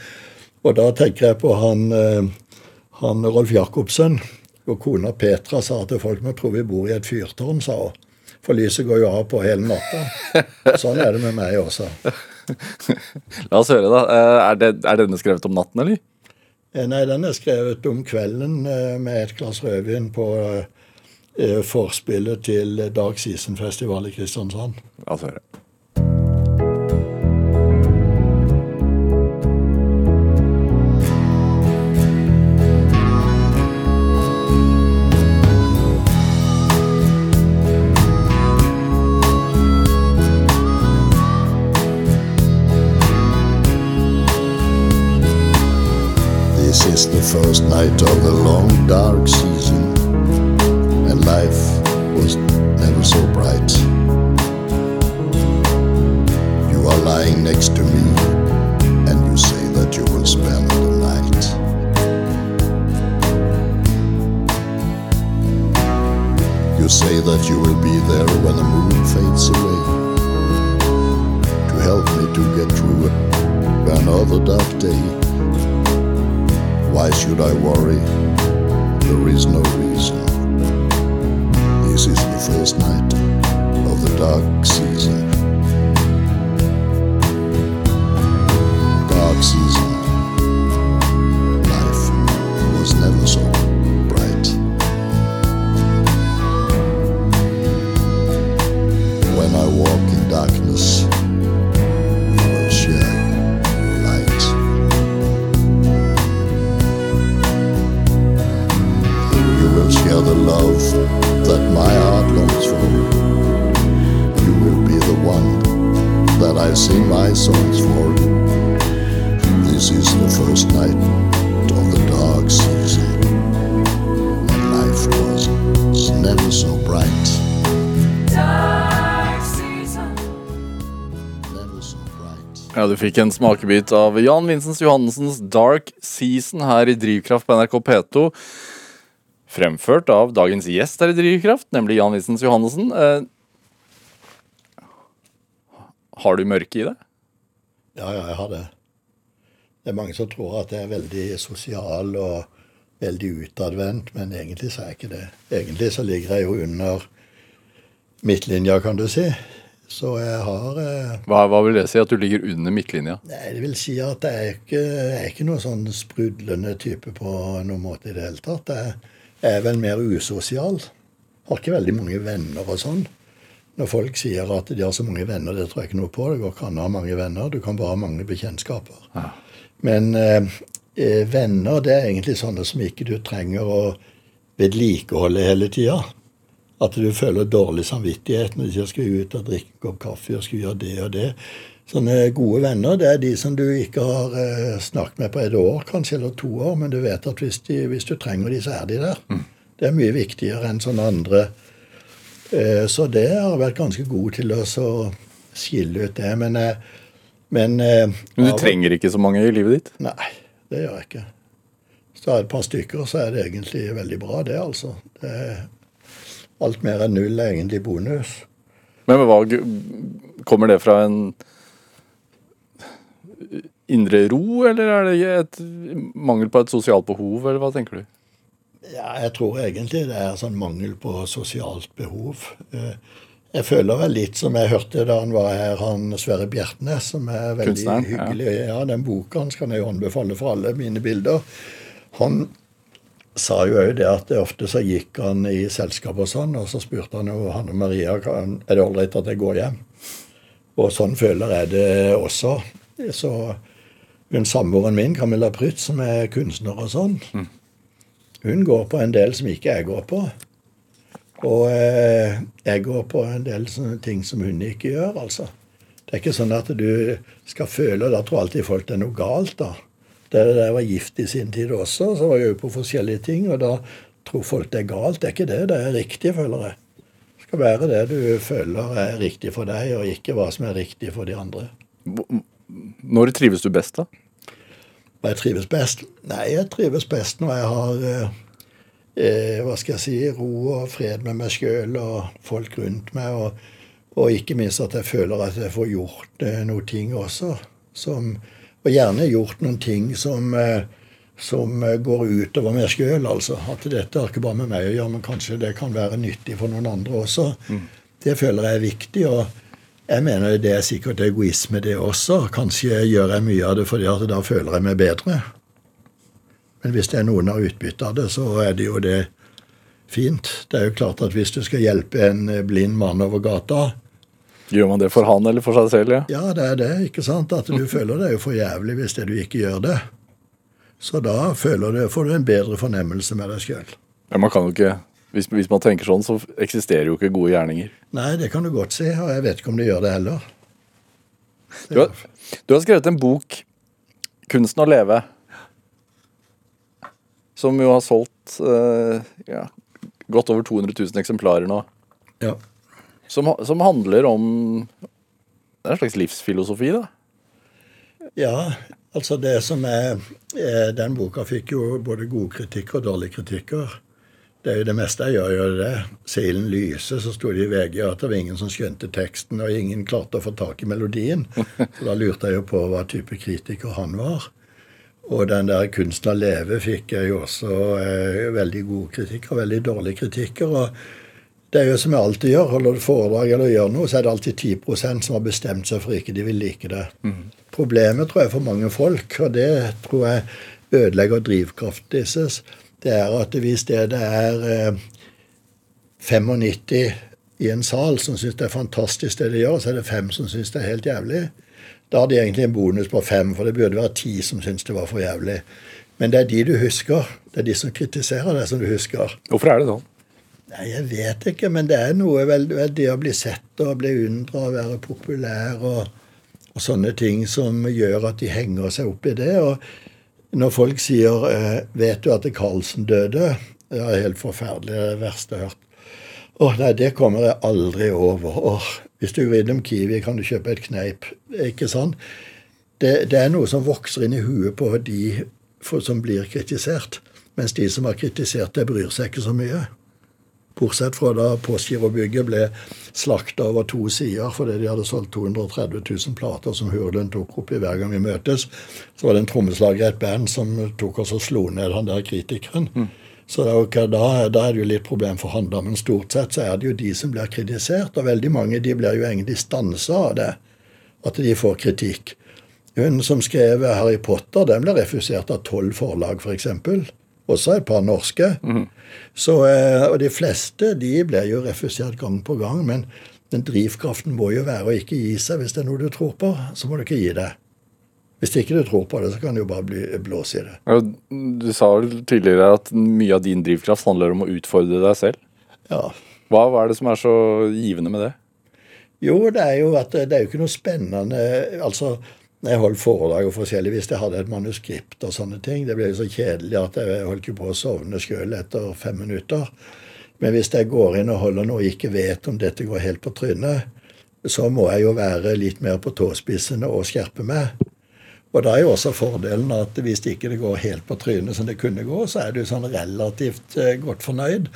Og da tenker jeg på han, eh, han Rolf Jacobsen og kona Petra sa til folk vi tror vi bor i et fyrtårn, sa hun. For lyset går jo av på hele natta. Sånn er det med meg også. (laughs) La oss høre, da. Eh, er, det, er denne skrevet om natten, eller? Eh, nei, den er skrevet om kvelden eh, med et glass rødvin på forspillet til Dark Season-festival i Kristiansand. La oss høre. First night of the long dark season, and life was never so bright. You are lying next to me, love that my heart longs for. You will be the one that I sing my songs for. This is the first night of the dark season, and life was never so bright. Ja, Du fikk en smakebit av Jan Vincents Johannessens Dark Season her i Drivkraft på NRK P2. Fremført av dagens gjest her i Drivkraft, nemlig Jan Wissens Johannessen. Eh, har du mørke i det? Ja, ja, jeg har det. Det er mange som tror at jeg er veldig sosial og veldig utadvendt, men egentlig så er jeg ikke det. Egentlig så ligger jeg jo under midtlinja, kan du si. Så jeg har eh, Hva, hva vil det si at du ligger under midtlinja? Nei, Det vil si at jeg er ikke, jeg er ikke noen sånn sprudlende type på noen måte i det hele tatt. Jeg er vel mer usosial. Har ikke veldig mange venner og sånn. Når folk sier at de har så mange venner, det tror jeg ikke noe på. Det går ikke an å ha mange venner. Du kan bare ha mange bekjentskaper. Ja. Men eh, eh, venner, det er egentlig sånne som ikke du trenger å vedlikeholde hele tida. At du føler dårlig samvittighet når du sier skal ut og drikke en kopp kaffe og skal gjøre det og det. Sånne gode venner det er de som du ikke har eh, snakket med på et år, kanskje, eller to år, men du vet at hvis, de, hvis du trenger de, så er de der. Det er mye viktigere enn sånne andre. Eh, så det har vært ganske god til å skille ut det. Men, eh, men Men du trenger ikke så mange i livet ditt? Nei, det gjør jeg ikke. Det er et par stykker, så er det egentlig veldig bra, det, altså. Det er, alt mer enn null er egentlig bonus. Men hva kommer det fra en indre ro, eller er det et mangel på et sosialt behov, eller hva tenker du? Ja, jeg tror egentlig det er sånn mangel på sosialt behov. Eh, Jeg føler vel litt som jeg hørte da han var her, han Sverre Bjertnæs, som er veldig Kunstneren, hyggelig. Ja. Den boka hans kan jeg jo anbefale for alle mine bilder. Han sa jo òg det at det ofte så gikk han i selskap og sånn, og så spurte han jo Hanne Maria er det ålreit at jeg går hjem. Og sånn føler jeg det også. Så hun samboeren min, Camilla Prytz, som er kunstner og sånn, hun går på en del som ikke jeg går på. Og eh, jeg går på en del sånne ting som hun ikke gjør, altså. Det er ikke sånn at du skal føle Da tror alltid folk det er noe galt, da. Det da jeg var gift i sin tid også, så var jeg jo på forskjellige ting, og da tror folk det er galt. Det er ikke det. Det er riktig, føler jeg. Det skal være det du føler er riktig for deg, og ikke hva som er riktig for de andre. Når trives du best, da? Hva jeg trives best? Nei, jeg trives best når jeg har eh, eh, hva skal jeg si, ro og fred med meg sjøl og folk rundt meg. Og, og ikke minst at jeg føler at jeg får gjort eh, noen ting også. Som, og gjerne gjort noen ting som, eh, som går utover meg sjøl. Altså. At dette har ikke bare med meg å gjøre, men kanskje det kan være nyttig for noen andre også. Det føler jeg er viktig. og jeg mener det er sikkert egoisme, det også. Kanskje gjør jeg mye av det fordi at da føler jeg meg bedre. Men hvis det er noen har utbytte av det, så er det jo det fint. Det er jo klart at hvis du skal hjelpe en blind mann over gata, Gjør man det for han eller for seg selv? ja? ja, det er det, ikke sant? At du (laughs) føler det er jo for jævlig hvis det du ikke gjør det. Så da føler du, får du en bedre fornemmelse med deg sjøl. Ja, man kan jo ikke hvis, hvis man tenker sånn, så eksisterer jo ikke gode gjerninger. Nei, det kan du godt si, og jeg vet ikke om de gjør det heller. Du har, du har skrevet en bok, 'Kunsten å leve', som jo har solgt uh, ja, godt over 200 000 eksemplarer nå. Ja. Som, som handler om Det er en slags livsfilosofi, da. Ja, altså det som er eh, Den boka fikk jo både gode kritikker og dårlige kritikker. Det er jo det meste jeg gjør, gjør det. Silen lyser, så sto det i VG at det var ingen som skjønte teksten, og ingen klarte å få tak i melodien. Så da lurte jeg jo på hva type kritiker han var. Og den der 'Kunsten å leve' fikk jeg jo også eh, veldig gode kritikker og veldig dårlige kritikker. og det er jo som jeg alltid gjør. Holder du foredrag eller gjør noe, så er det alltid 10 som har bestemt seg for ikke de vil like det. Problemet tror jeg for mange folk, og det tror jeg ødelegger drivkraften deres, det er at hvis det det er eh, 95 i en sal som syns det er fantastisk det de gjør, så er det fem som syns det er helt jævlig. Da har de egentlig en bonus på fem, for det burde være ti som syns det var for jævlig. Men det er de du husker. Det er de som kritiserer deg, som du husker. Hvorfor er det sånn? Nei, jeg vet ikke, men det er noe vel, vel det å bli sett og bli undra og være populær og, og sånne ting som gjør at de henger seg opp i det. Og når folk sier eh, 'Vet du at Carlsen døde?' Det er helt forferdelig. Er det verste jeg har hørt. Åh, nei, det kommer jeg aldri over. Åh, hvis du går innom Kiwi, kan du kjøpe et kneip. Ikke sant? Det, det er noe som vokser inn i huet på de for, som blir kritisert. Mens de som har kritisert det, bryr seg ikke så mye. Bortsett fra da Postgirobygget ble slakta over to sider fordi de hadde solgt 230 000 plater som Hurlund tok opp i hver gang vi møtes. Så var det en trommeslager i et band som tok oss og slo ned han der kritikeren. Mm. Så da, da, er det jo litt problem for han, da. Men stort sett så er det jo de som blir kritisert, og veldig mange de blir jo egentlig stansa av det. At de får kritikk. Hun som skrev Harry Potter, den ble refusert av tolv forlag, f.eks. For også et par norske. Mm. Så, eh, og de fleste de blir jo refusert gang på gang. Men den drivkraften må jo være å ikke gi seg. Hvis det er noe du tror på, så må du ikke gi det. Hvis ikke du tror på det, så kan du jo bare bli, blåse i det. Du sa vel tidligere at mye av din drivkraft handler om å utfordre deg selv. Ja. Hva, hva er det som er så givende med det? Jo, det er jo at det er jo ikke noe spennende Altså, jeg holdt foredrag og forskjellig, hvis jeg hadde et manuskript og sånne ting Det ble jo så kjedelig at jeg holdt ikke på å sovne sjøl etter fem minutter. Men hvis jeg går inn og holder noe og ikke vet om dette går helt på trynet, så må jeg jo være litt mer på tåspissene og skjerpe meg. Og da er jo også fordelen at hvis det ikke går helt på trynet som det kunne gå, så er du sånn relativt eh, godt fornøyd.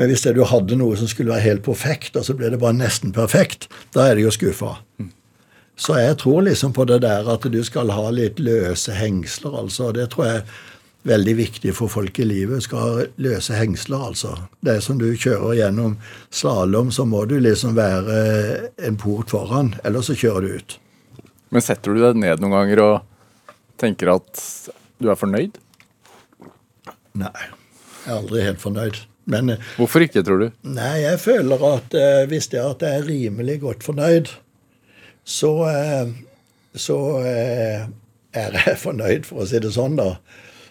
Men hvis det du hadde noe som skulle være helt perfekt, og så ble det bare nesten perfekt, da er det jo skuffa. Så jeg tror liksom på det der at du skal ha litt løse hengsler, altså. Det tror jeg er veldig viktig for folk i livet. Skal ha løse hengsler, altså. Det som du kjører gjennom slalåm, så må du liksom være en port foran, ellers så kjører du ut. Men setter du deg ned noen ganger og tenker at du er fornøyd? Nei, jeg er aldri helt fornøyd. Men, eh, Hvorfor ikke, tror du? Nei, jeg føler at eh, hvis det er at jeg er rimelig godt fornøyd, så, eh, så eh, er jeg (laughs) fornøyd, for å si det sånn, da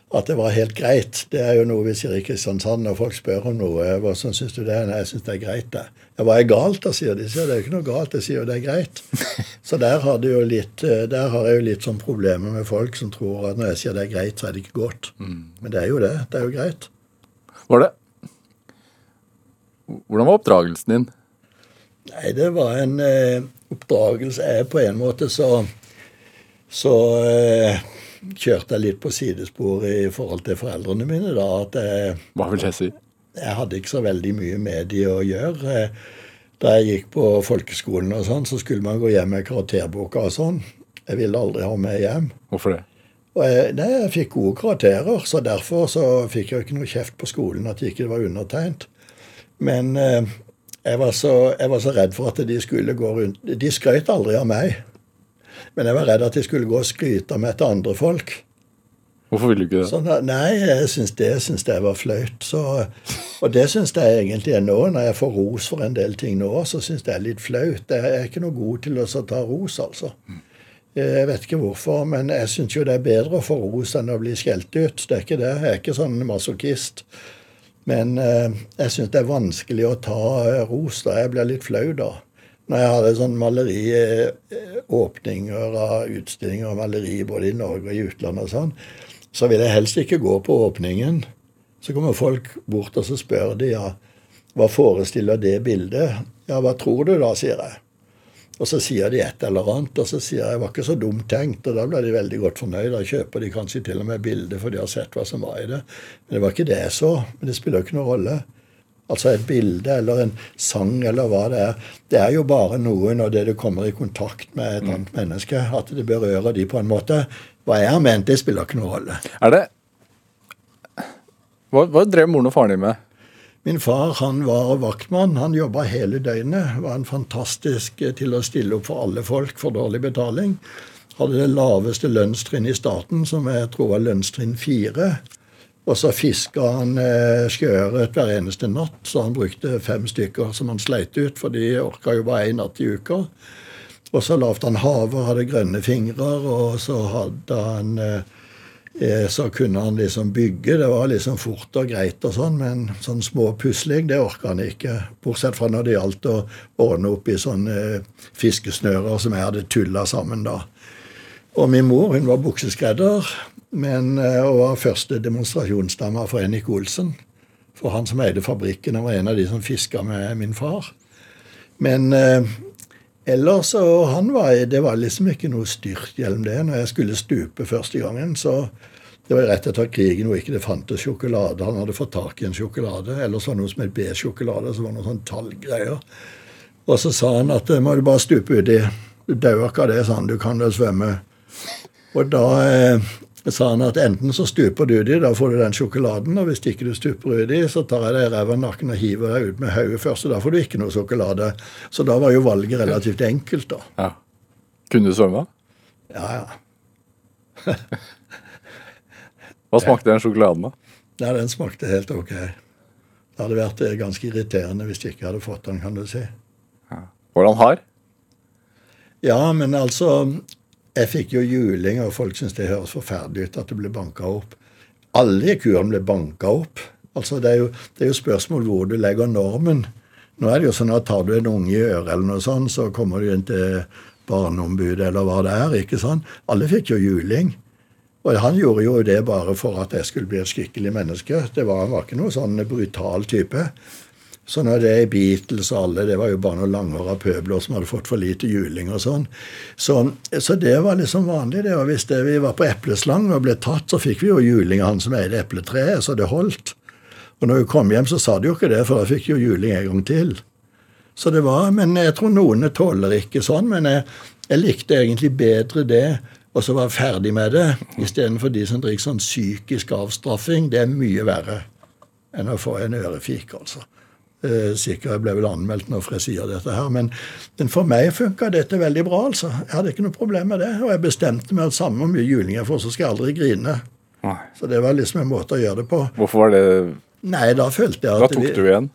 at det var helt greit. Det er jo noe vi sier i Kristiansand når folk spør om noe. hva sånn syns du det er? Nei, jeg syns det er greit, det. Ja, hva er galt, da, sier de. Sier det er jo ikke noe galt, jeg sier jo det er greit. (laughs) Så der har, jo litt, eh, der har jeg jo litt sånn problemer med folk som tror at når jeg sier det er greit, så er det ikke godt. Mm. Men det er jo det. Det er jo greit. Var det Hvordan var oppdragelsen din? Nei, det var en eh, oppdragelse er på en måte så så eh, kjørte jeg litt på sidespor i forhold til foreldrene mine. da, at jeg, Hva vil det si? Jeg hadde ikke så veldig mye med de å gjøre. Da jeg gikk på folkeskolen, og sånn, så skulle man gå hjem med karakterboka og sånn. Jeg ville aldri ha med hjem. Hvorfor det? Og jeg, nei, jeg fikk gode karakterer, så derfor så fikk jeg ikke noe kjeft på skolen at det ikke var undertegnet. Men eh, jeg, var så, jeg var så redd for at de skulle gå rundt De skrøt aldri av meg. Men jeg var redd at de skulle gå og skryte av meg til andre folk. Hvorfor ville du ikke det? Sånn, nei, jeg syns det synes jeg var flaut. Så, og det syns jeg egentlig er nå. Når jeg får ros for en del ting nå, så syns jeg det er litt flaut. Jeg er ikke noe god til å ta ros, altså. Jeg vet ikke hvorfor, men jeg syns jo det er bedre å få ros enn å bli skjelt ut. Det er ikke det. Jeg er ikke sånn masochist. Men eh, jeg syns det er vanskelig å ta eh, ros. da. Jeg blir litt flau da. Når jeg hadde sånn maleriåpninger av utstillinger og maleri både i Norge og i utlandet og sånn, så vil jeg helst ikke gå på åpningen. Så kommer folk bort og så spør de, ja, hva forestiller det bildet? Ja, hva tror du da, sier jeg. Og så sier de et eller annet, og så sier jeg var ikke så dumt tenkt. Og da blir de veldig godt fornøyd. Da kjøper de kanskje til og med bilde, for de har sett hva som var i det. Men det var ikke det jeg så. Men det spiller jo ikke noen rolle. Altså et bilde eller en sang eller hva det er. Det er jo bare noe når det du kommer i kontakt med et mm. annet menneske, at det berører de på en måte. Hva jeg har ment, det spiller ikke noen rolle. Er det Hva, hva drev moren og faren din med? Min far han var vaktmann. Han jobba hele døgnet. Var en fantastisk til å stille opp for alle folk for dårlig betaling. Hadde det laveste lønnstrinn i staten, som jeg tror var lønnstrinn fire. Og så fiska han eh, sjøørret hver eneste natt, så han brukte fem stykker som han sleit ut, for de orka jo bare én natt i uka. Og så lavte han haver, hadde grønne fingre, og så hadde han eh, eh, Så kunne han liksom bygge. Det var liksom fort og greit og sånn, men sånn småpusling, det orka han ikke. Bortsett fra når det gjaldt å ordne opp i sånne fiskesnører som jeg hadde tulla sammen da. Og min mor hun var bukseskredder, men, eh, og var første demonstrasjonsdame for Henrik Olsen. For han som eide fabrikken, han var en av de som fiska med min far. Men eh, ellers og han var, Det var liksom ikke noe styrt gjennom det. Når jeg skulle stupe første gangen, så Det var rett etter krigen hvor ikke det fantes sjokolade. Han hadde fått tak i en sjokolade, eller så noe som het B-sjokolade, så var noen sånn tallgreier. Og så sa han at må du bare stupe uti. Du dauer ikke av det, sa han. Du kan vel svømme. Og da eh, sa han at enten så stuper du uti, da får du den sjokoladen, og hvis ikke du stuper uti, så tar jeg deg i ræva nakken og hiver deg ut med hodet først, og da får du ikke noe sjokolade. Så da var jo valget relativt enkelt, da. Ja. Kunne du svømme? Ja, ja. (laughs) Hva smakte den sjokoladen, da? Nei, den smakte helt ok. Det hadde vært eh, ganske irriterende hvis de ikke hadde fått den, kan du si. Var den hard? Ja, men altså Jeg fikk jo juling, og folk syns det høres forferdelig ut at det ble banka opp. Alle i kuren ble banka opp. Altså, det er, jo, det er jo spørsmål hvor du legger normen. Nå er det jo sånn at tar du en unge i øret eller noe sånt, så kommer du inn til barneombudet eller hva det er. ikke sant? Alle fikk jo juling. Og han gjorde jo det bare for at jeg skulle bli et skikkelig menneske. Det var, han var ikke noe sånn brutal type. Så når det er Beatles og alle, det var jo bare noen langhåra pøbler som hadde fått for lite juling og sånn. Så, så, det var liksom vanlig. det, og Hvis det, vi var på epleslang og ble tatt, så fikk vi jo juling av han som eide epletreet, så det holdt. Og når vi kom hjem, så sa de jo ikke det, for da fikk jo juling en gang til. Så det var, Men jeg tror noen tåler ikke sånn. Men jeg, jeg likte egentlig bedre det og så være ferdig med det, istedenfor de som drikker sånn psykisk avstraffing. Det er mye verre enn å få en ørefik, altså. Eh, sikkert jeg ble vel anmeldt når jeg sier dette her, men, for meg funka dette veldig bra, altså. Jeg hadde ikke noe problem med det, og jeg bestemte meg at samme hvor mye juling jeg får, så skal jeg aldri grine. Nei. Så det var liksom en måte å gjøre det på. Hvorfor var det Nei, da følte jeg at Da tok du igjen?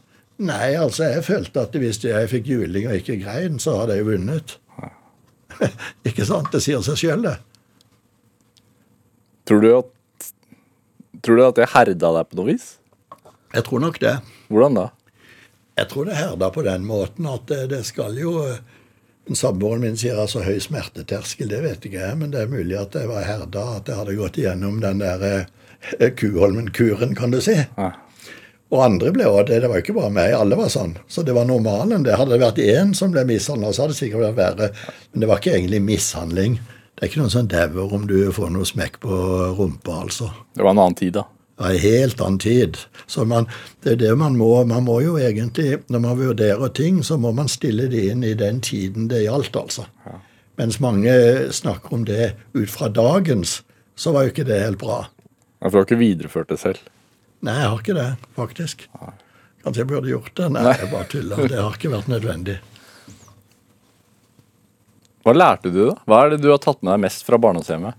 Nei, altså, jeg følte at hvis jeg fikk juling og ikke grein, så hadde jeg vunnet. (laughs) ikke sant? Det sier seg sjøl, det. Tror du at Tror du at det herda deg på noe vis? Jeg tror nok det. Hvordan da? Jeg tror det herda på den måten at det, det skal jo Samboeren min sier altså høy smerteterskel, det vet ikke jeg, men det er mulig at jeg var herda, at jeg hadde gått igjennom den der eh, Kuholmen-kuren, kan du si. Ja. Og andre ble også det. Det var ikke bare meg, alle var sånn. Så det var normalen. Det hadde vært én som ble mishandla, så hadde det sikkert vært verre. Men det var ikke egentlig mishandling. Det er ikke noen som dauer om du får noe smekk på rumpa, altså. Det var en annen tid, da. Er en helt annen tid. Så man, det er det man må. Man må jo egentlig, når man vurderer ting, så må man stille det inn i den tiden det gjaldt, altså. Mens mange snakker om det ut fra dagens, så var jo ikke det helt bra. Ja, For du har ikke videreført det selv? Nei, jeg har ikke det, faktisk. Kanskje jeg burde gjort det? Nei. jeg bare tuller. Det har ikke vært nødvendig. Hva lærte du, da? Hva er det du har tatt med deg mest fra barndomshjemmet?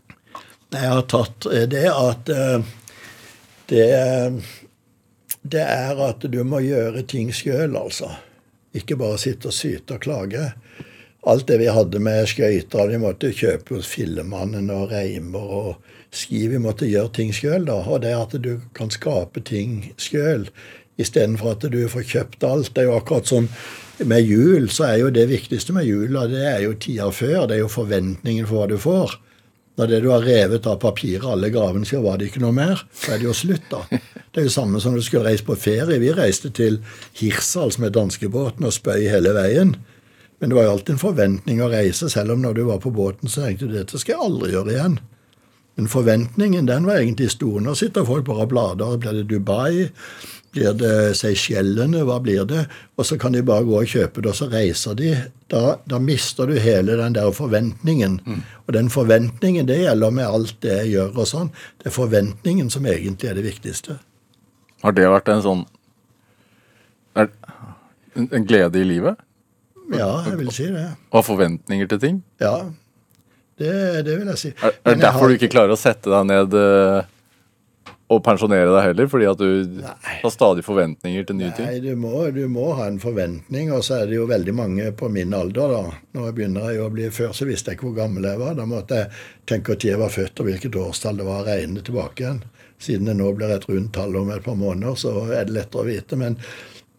Jeg har tatt eh, det at eh, det, det er at du må gjøre ting sjøl, altså. Ikke bare sitte og syte og klage. Alt det vi hadde med skøyter, vi måtte kjøpe hos Fillemannen og reimer og ski. Vi måtte gjøre ting sjøl, da. Og det at du kan skape ting sjøl istedenfor at du får kjøpt alt. Det er jo akkurat som med jul, så er jo det viktigste med jula, det er jo tida før. Det er jo forventningen for hva du får. Når det du har revet av papiret, alle gavene, så var det ikke noe mer. Så er det jo slutt, da. Det er jo samme som du skulle reise på ferie. Vi reiste til Hirsals med danskebåten og spøy hele veien. Men det var jo alltid en forventning å reise, selv om når du var på båten, så tenkte du dette skal jeg aldri gjøre igjen. Men forventningen den var egentlig stor. Nå sitter folk bare og blader. Blir det Dubai? Blir det Seychellene? Hva blir det? Og så kan de bare gå og kjøpe det, og så reiser de. Da, da mister du hele den der forventningen. Og den forventningen, det gjelder med alt det jeg gjør og sånn. Det er forventningen som egentlig er det viktigste. Har det vært en sånn er, en, glede i livet? Ja, jeg vil si det. Å ha forventninger til ting? Ja, det, det vil jeg si. Er, det derfor har- du ikke klarer å sette deg ned eh, og pensjonere deg heller? Fordi at du har stadig forventninger til nye ting? Nei, du må, du må ha en forventning, og så er det jo veldig mange på min alder, da. Når jeg begynner å bli Før så visste jeg ikke hvor gammel jeg var. Da måtte jeg tenke når jeg var født, og hvilket årstall det var, regne tilbake igjen. Siden det nå blir et rundt tall om et par måneder, så er det lettere å vite. Men,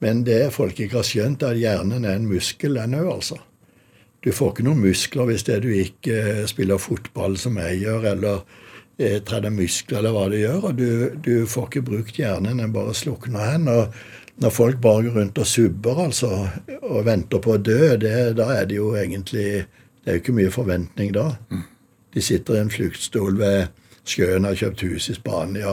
men det folk ikke har skjønt, er at hjernen er en muskel, den òg, altså. Du får ikke noen muskler hvis det du ikke eh, spiller fotball som jeg gjør, eller eh, trener muskler, eller hva du gjør. Og du, du får ikke brukt hjernen, den bare slukner hen. Og når folk bare går rundt og subber, altså, og venter på å dø, det, da er det jo egentlig Det er jo ikke mye forventning da. De sitter i en fluktstol ved sjøen, har kjøpt hus i Spania,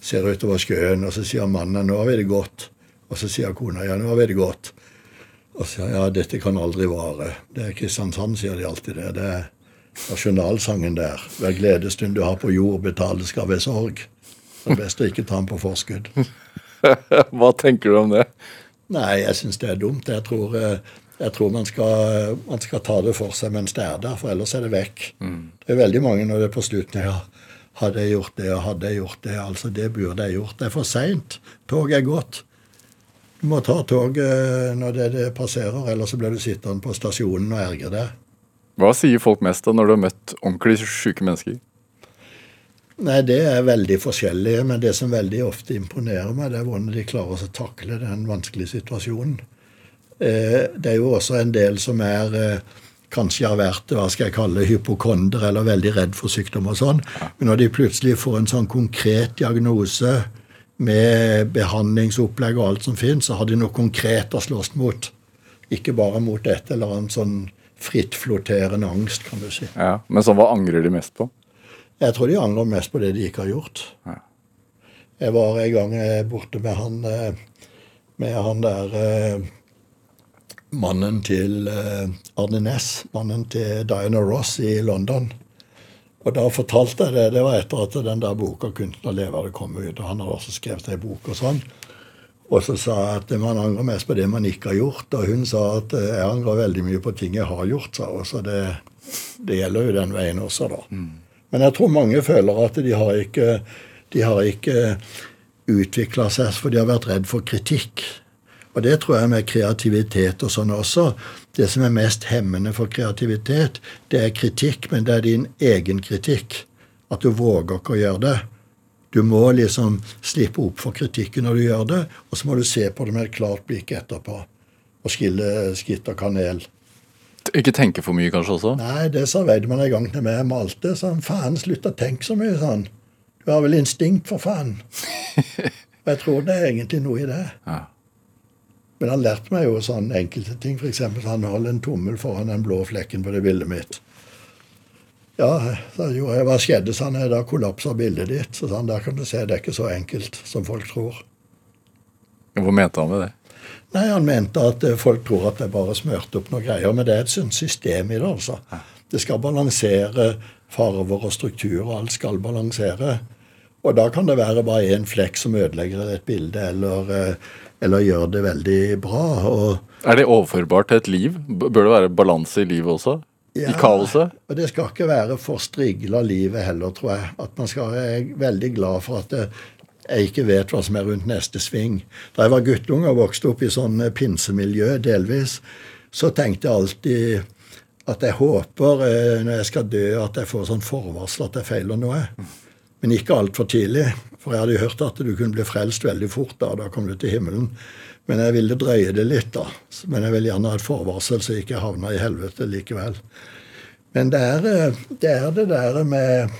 ser utover sjøen, og så sier mannen 'nå har vi det godt'. Og så sier kona 'ja, nå har vi det godt'. Og så ja, dette kan aldri vare. Det er Kristiansand, sier de alltid det. Det er nasjonalsangen der. Hver gledesstund du har på jord, betales skal ved sorg. Det er best å ikke ta den på forskudd. (laughs) Hva tenker du om det? Nei, jeg syns det er dumt. Jeg tror, eh, jeg tror man, skal, man, skal, ta det for seg mens det er der, for ellers er det vekk. Mm. Det er veldig mange når det er på slutten ja, hadde jeg gjort det, og hadde jeg gjort det, altså det burde jeg gjort. Det er for seint. Toget er gått. Du må ta toget når det, det passerer, ellers så blir du sittende på stasjonen og ergre deg. Hva sier folk mest da når du har møtt ordentlig syke mennesker? Nei, Det er veldig forskjellig, men det som veldig ofte imponerer meg, det er hvordan de klarer å takle den vanskelige situasjonen. Eh, det er jo også en del som er eh, kanskje har vært hva skal jeg kalle hypokonder eller veldig redd for sykdom og sånn. Men når de plutselig får en sånn konkret diagnose med behandlingsopplegg og alt som finnes, så har de noe konkret å slåss mot. Ikke bare mot et eller annet sånn frittflotterende angst, kan du si. Ja, Men så hva angrer de mest på? Jeg tror de angrer mest på det de ikke har gjort. Ja. Jeg var en gang eh, borte med han, eh, med han der eh, mannen til Arne Næss, mannen til Diana Ross i London. Og da fortalte jeg det. Det var etter at den der boka 'Kunsten å leve' hadde kommet ut. og Han hadde også skrevet ei bok og sånn. Og så sa jeg at man angrer mest på det man ikke har gjort. Og hun sa at jeg angrer veldig mye på ting jeg har gjort, sa hun. Så det, det, gjelder jo den veien også, da. Mm. Men jeg tror mange føler at de har ikke, de har ikke utvikla seg, for de har vært redd for kritikk. Og det tror jeg med kreativitet og sånn også. Det som er mest hemmende for kreativitet, det er kritikk, men det er din egen kritikk. At du våger ikke å gjøre det. Du må liksom slippe opp for kritikken når du gjør det, og så må du se på det med et klart blikk etterpå. Og skille skitt og kanel. Ikke tenke for mye, kanskje også? Nei, det sa Weidemann en gang til meg. Malte sånn Faen, slutt å tenke så mye sånn. Du har vel instinkt, for faen. (laughs) Og jeg tror det er egentlig noe i det. Ja. Men han lærte meg jo sånn enkelte ting. F.eks. han holdt en tommel foran den blå flekken på det bildet mitt. Ja, så jo, hva skjedde, sa han. Da kollapsa bildet ditt. Så sa han, der kan du se, det er ikke så enkelt som folk tror. Hva mente han med det? Nei, Han mente at eh, folk tror at det bare smørte opp noen greier. Men det er et system i det. altså. Det skal balansere farver og strukturer. Alt skal balansere. Og da kan det være bare én flekk som ødelegger et bilde, eller, eh, eller gjør det veldig bra. Og, er det overførbart til et liv? Bør det være balanse i livet også? Ja, I kaoset? Og det skal ikke være for strigla livet heller, tror jeg. At man skal være veldig glad for at det, jeg ikke vet hva som er rundt neste sving. Da jeg var guttunge og vokste opp i sånn eh, pinsemiljø delvis, så tenkte jeg alltid at jeg håper eh, når jeg skal dø, at jeg får sånn forvarsel at jeg feiler noe. Men ikke altfor tidlig. For jeg hadde hørt at du kunne bli frelst veldig fort da. Da kom du til himmelen. Men jeg ville drøye det litt, da. Men jeg ville gjerne ha et forvarsel, så jeg ikke havna i helvete likevel. Men det er eh, det, er det der med,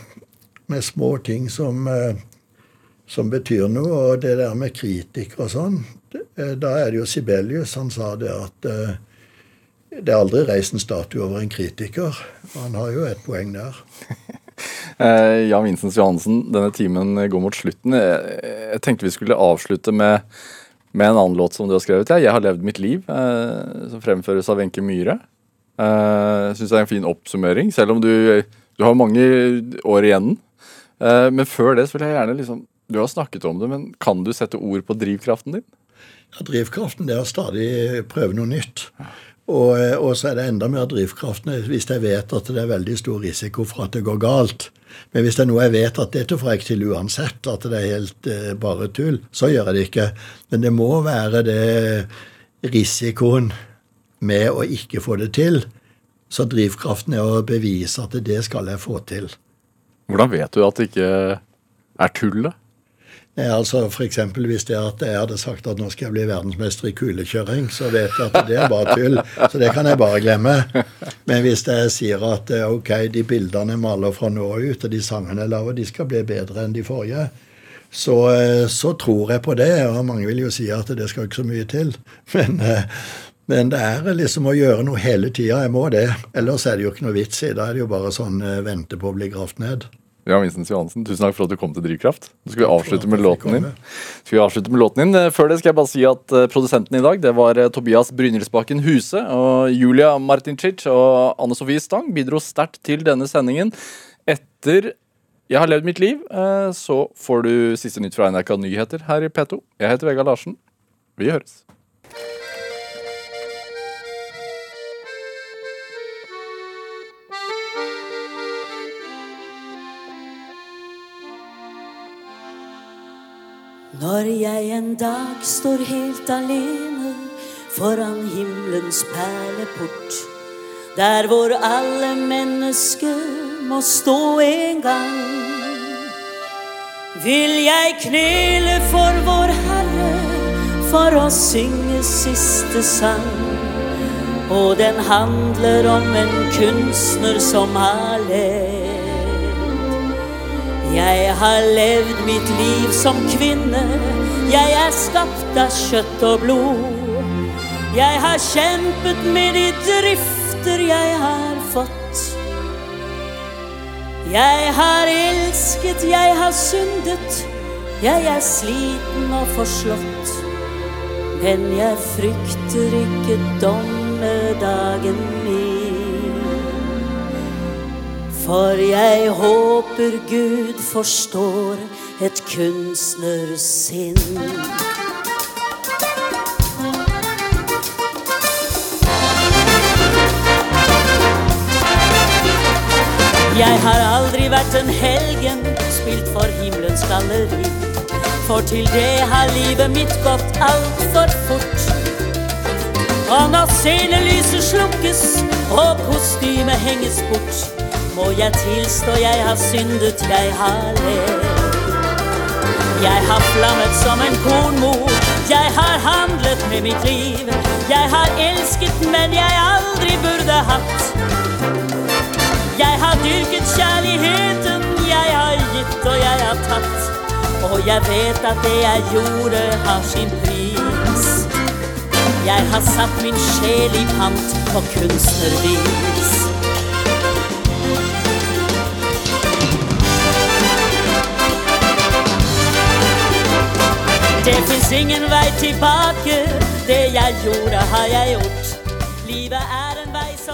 med små ting som som betyr noe. Og det der med kritikere og sånn, eh, da er det jo Sibelius. Han sa det at det er aldri reist en statue over en kritiker. Han har jo et poeng der. (laughs) eh, Jan Vincents Johansen, denne timen går mot slutten. Jeg, tenkte vi skulle avslutte med, med, en annen låt som du har skrevet. 'Jeg har levd mitt liv', eh, som fremføres av Wenche Myhre. Jeg Syns det er en fin oppsummering, selv om du, du har mange år igjen. Eh, men før det så vil jeg gjerne liksom du har snakket om det, men kan du sette ord på drivkraften din? Ja, drivkraften det er å stadig prøve noe nytt. Og, eh, og, så er det enda mer drivkraften hvis jeg vet at det er veldig stor risiko for at det går galt. Men hvis det er noe jeg vet at dette får jeg til uansett, at det er helt eh, bare tull, så gjør jeg det ikke. Men det må være det risikoen med å ikke få det til. Så drivkraften er å bevise at det skal jeg få til. Hvordan vet du at det ikke er tull, da? Nei, altså F.eks. hvis det at jeg hadde sagt at nå skal jeg bli verdensmester i kulekjøring, så vet jeg at det er bare tull. Så det kan jeg bare glemme. Men hvis jeg sier at eh, ok, de bildene jeg maler fra nå ut, og de sangene jeg lager, de skal bli bedre enn de forrige, så, eh, så, tror jeg på det. Og mange vil jo si at det skal ikke så mye til. (laughs) Men, eh, men det er liksom å gjøre noe hele tida. Jeg må det. Ellers er det jo ikke noe vits i. Da er det jo bare sånn vente på å bli gravd ned. Ja, Vincent Johansen, tusen takk for at du kom til Drivkraft. Nå skal vi avslutte med låten din. Skal vi avslutte med låten din? Eh, Før det skal jeg bare si at eh, produsenten i dag det var eh, Tobias Brynildsbakken Huse. Og Julia Martincic og Anne Sofie Stang bidro sterkt til denne sendingen. Etter Jeg har levd mitt liv, så får du siste nytt fra NRK Nyheter her i P2. Jeg heter Vegard Larsen. Vi høres. Når jeg en dag står helt alene foran himmelens perleport, der hvor alle mennesker må stå en gang, vil jeg knele for vår Herre for å synge siste sang. Og den handler om en kunstner som har levd. Jeg har levd mitt liv som kvinne. Jeg er skapt av kjøtt og blod. Jeg har kjempet med de drifter jeg har fått. Jeg har elsket, jeg har syndet. Jeg er sliten og forslått. Men jeg frykter ikke dommedagen min. For jeg håper Gud forstår et kunstnersinn. Jeg har aldri vært en helgen, spilt for himmelens galleri. For til det har livet mitt gått altfor fort. Og når scenelyset slukkes og kostymet henges bort, må jeg tilstå jeg har syndet, jeg har levd. Jeg har flammet som en kornmor, jeg har handlet med mitt liv. Jeg har elsket, men jeg aldri burde hatt. Jeg har dyrket kjærligheten, jeg har gitt og jeg har tatt. Og jeg vet at det jeg gjorde har sin pris. Jeg har satt min sjel i pant på kunstnervis. Det fins ingen vei tilbake, det jeg gjorde har jeg gjort. Livet er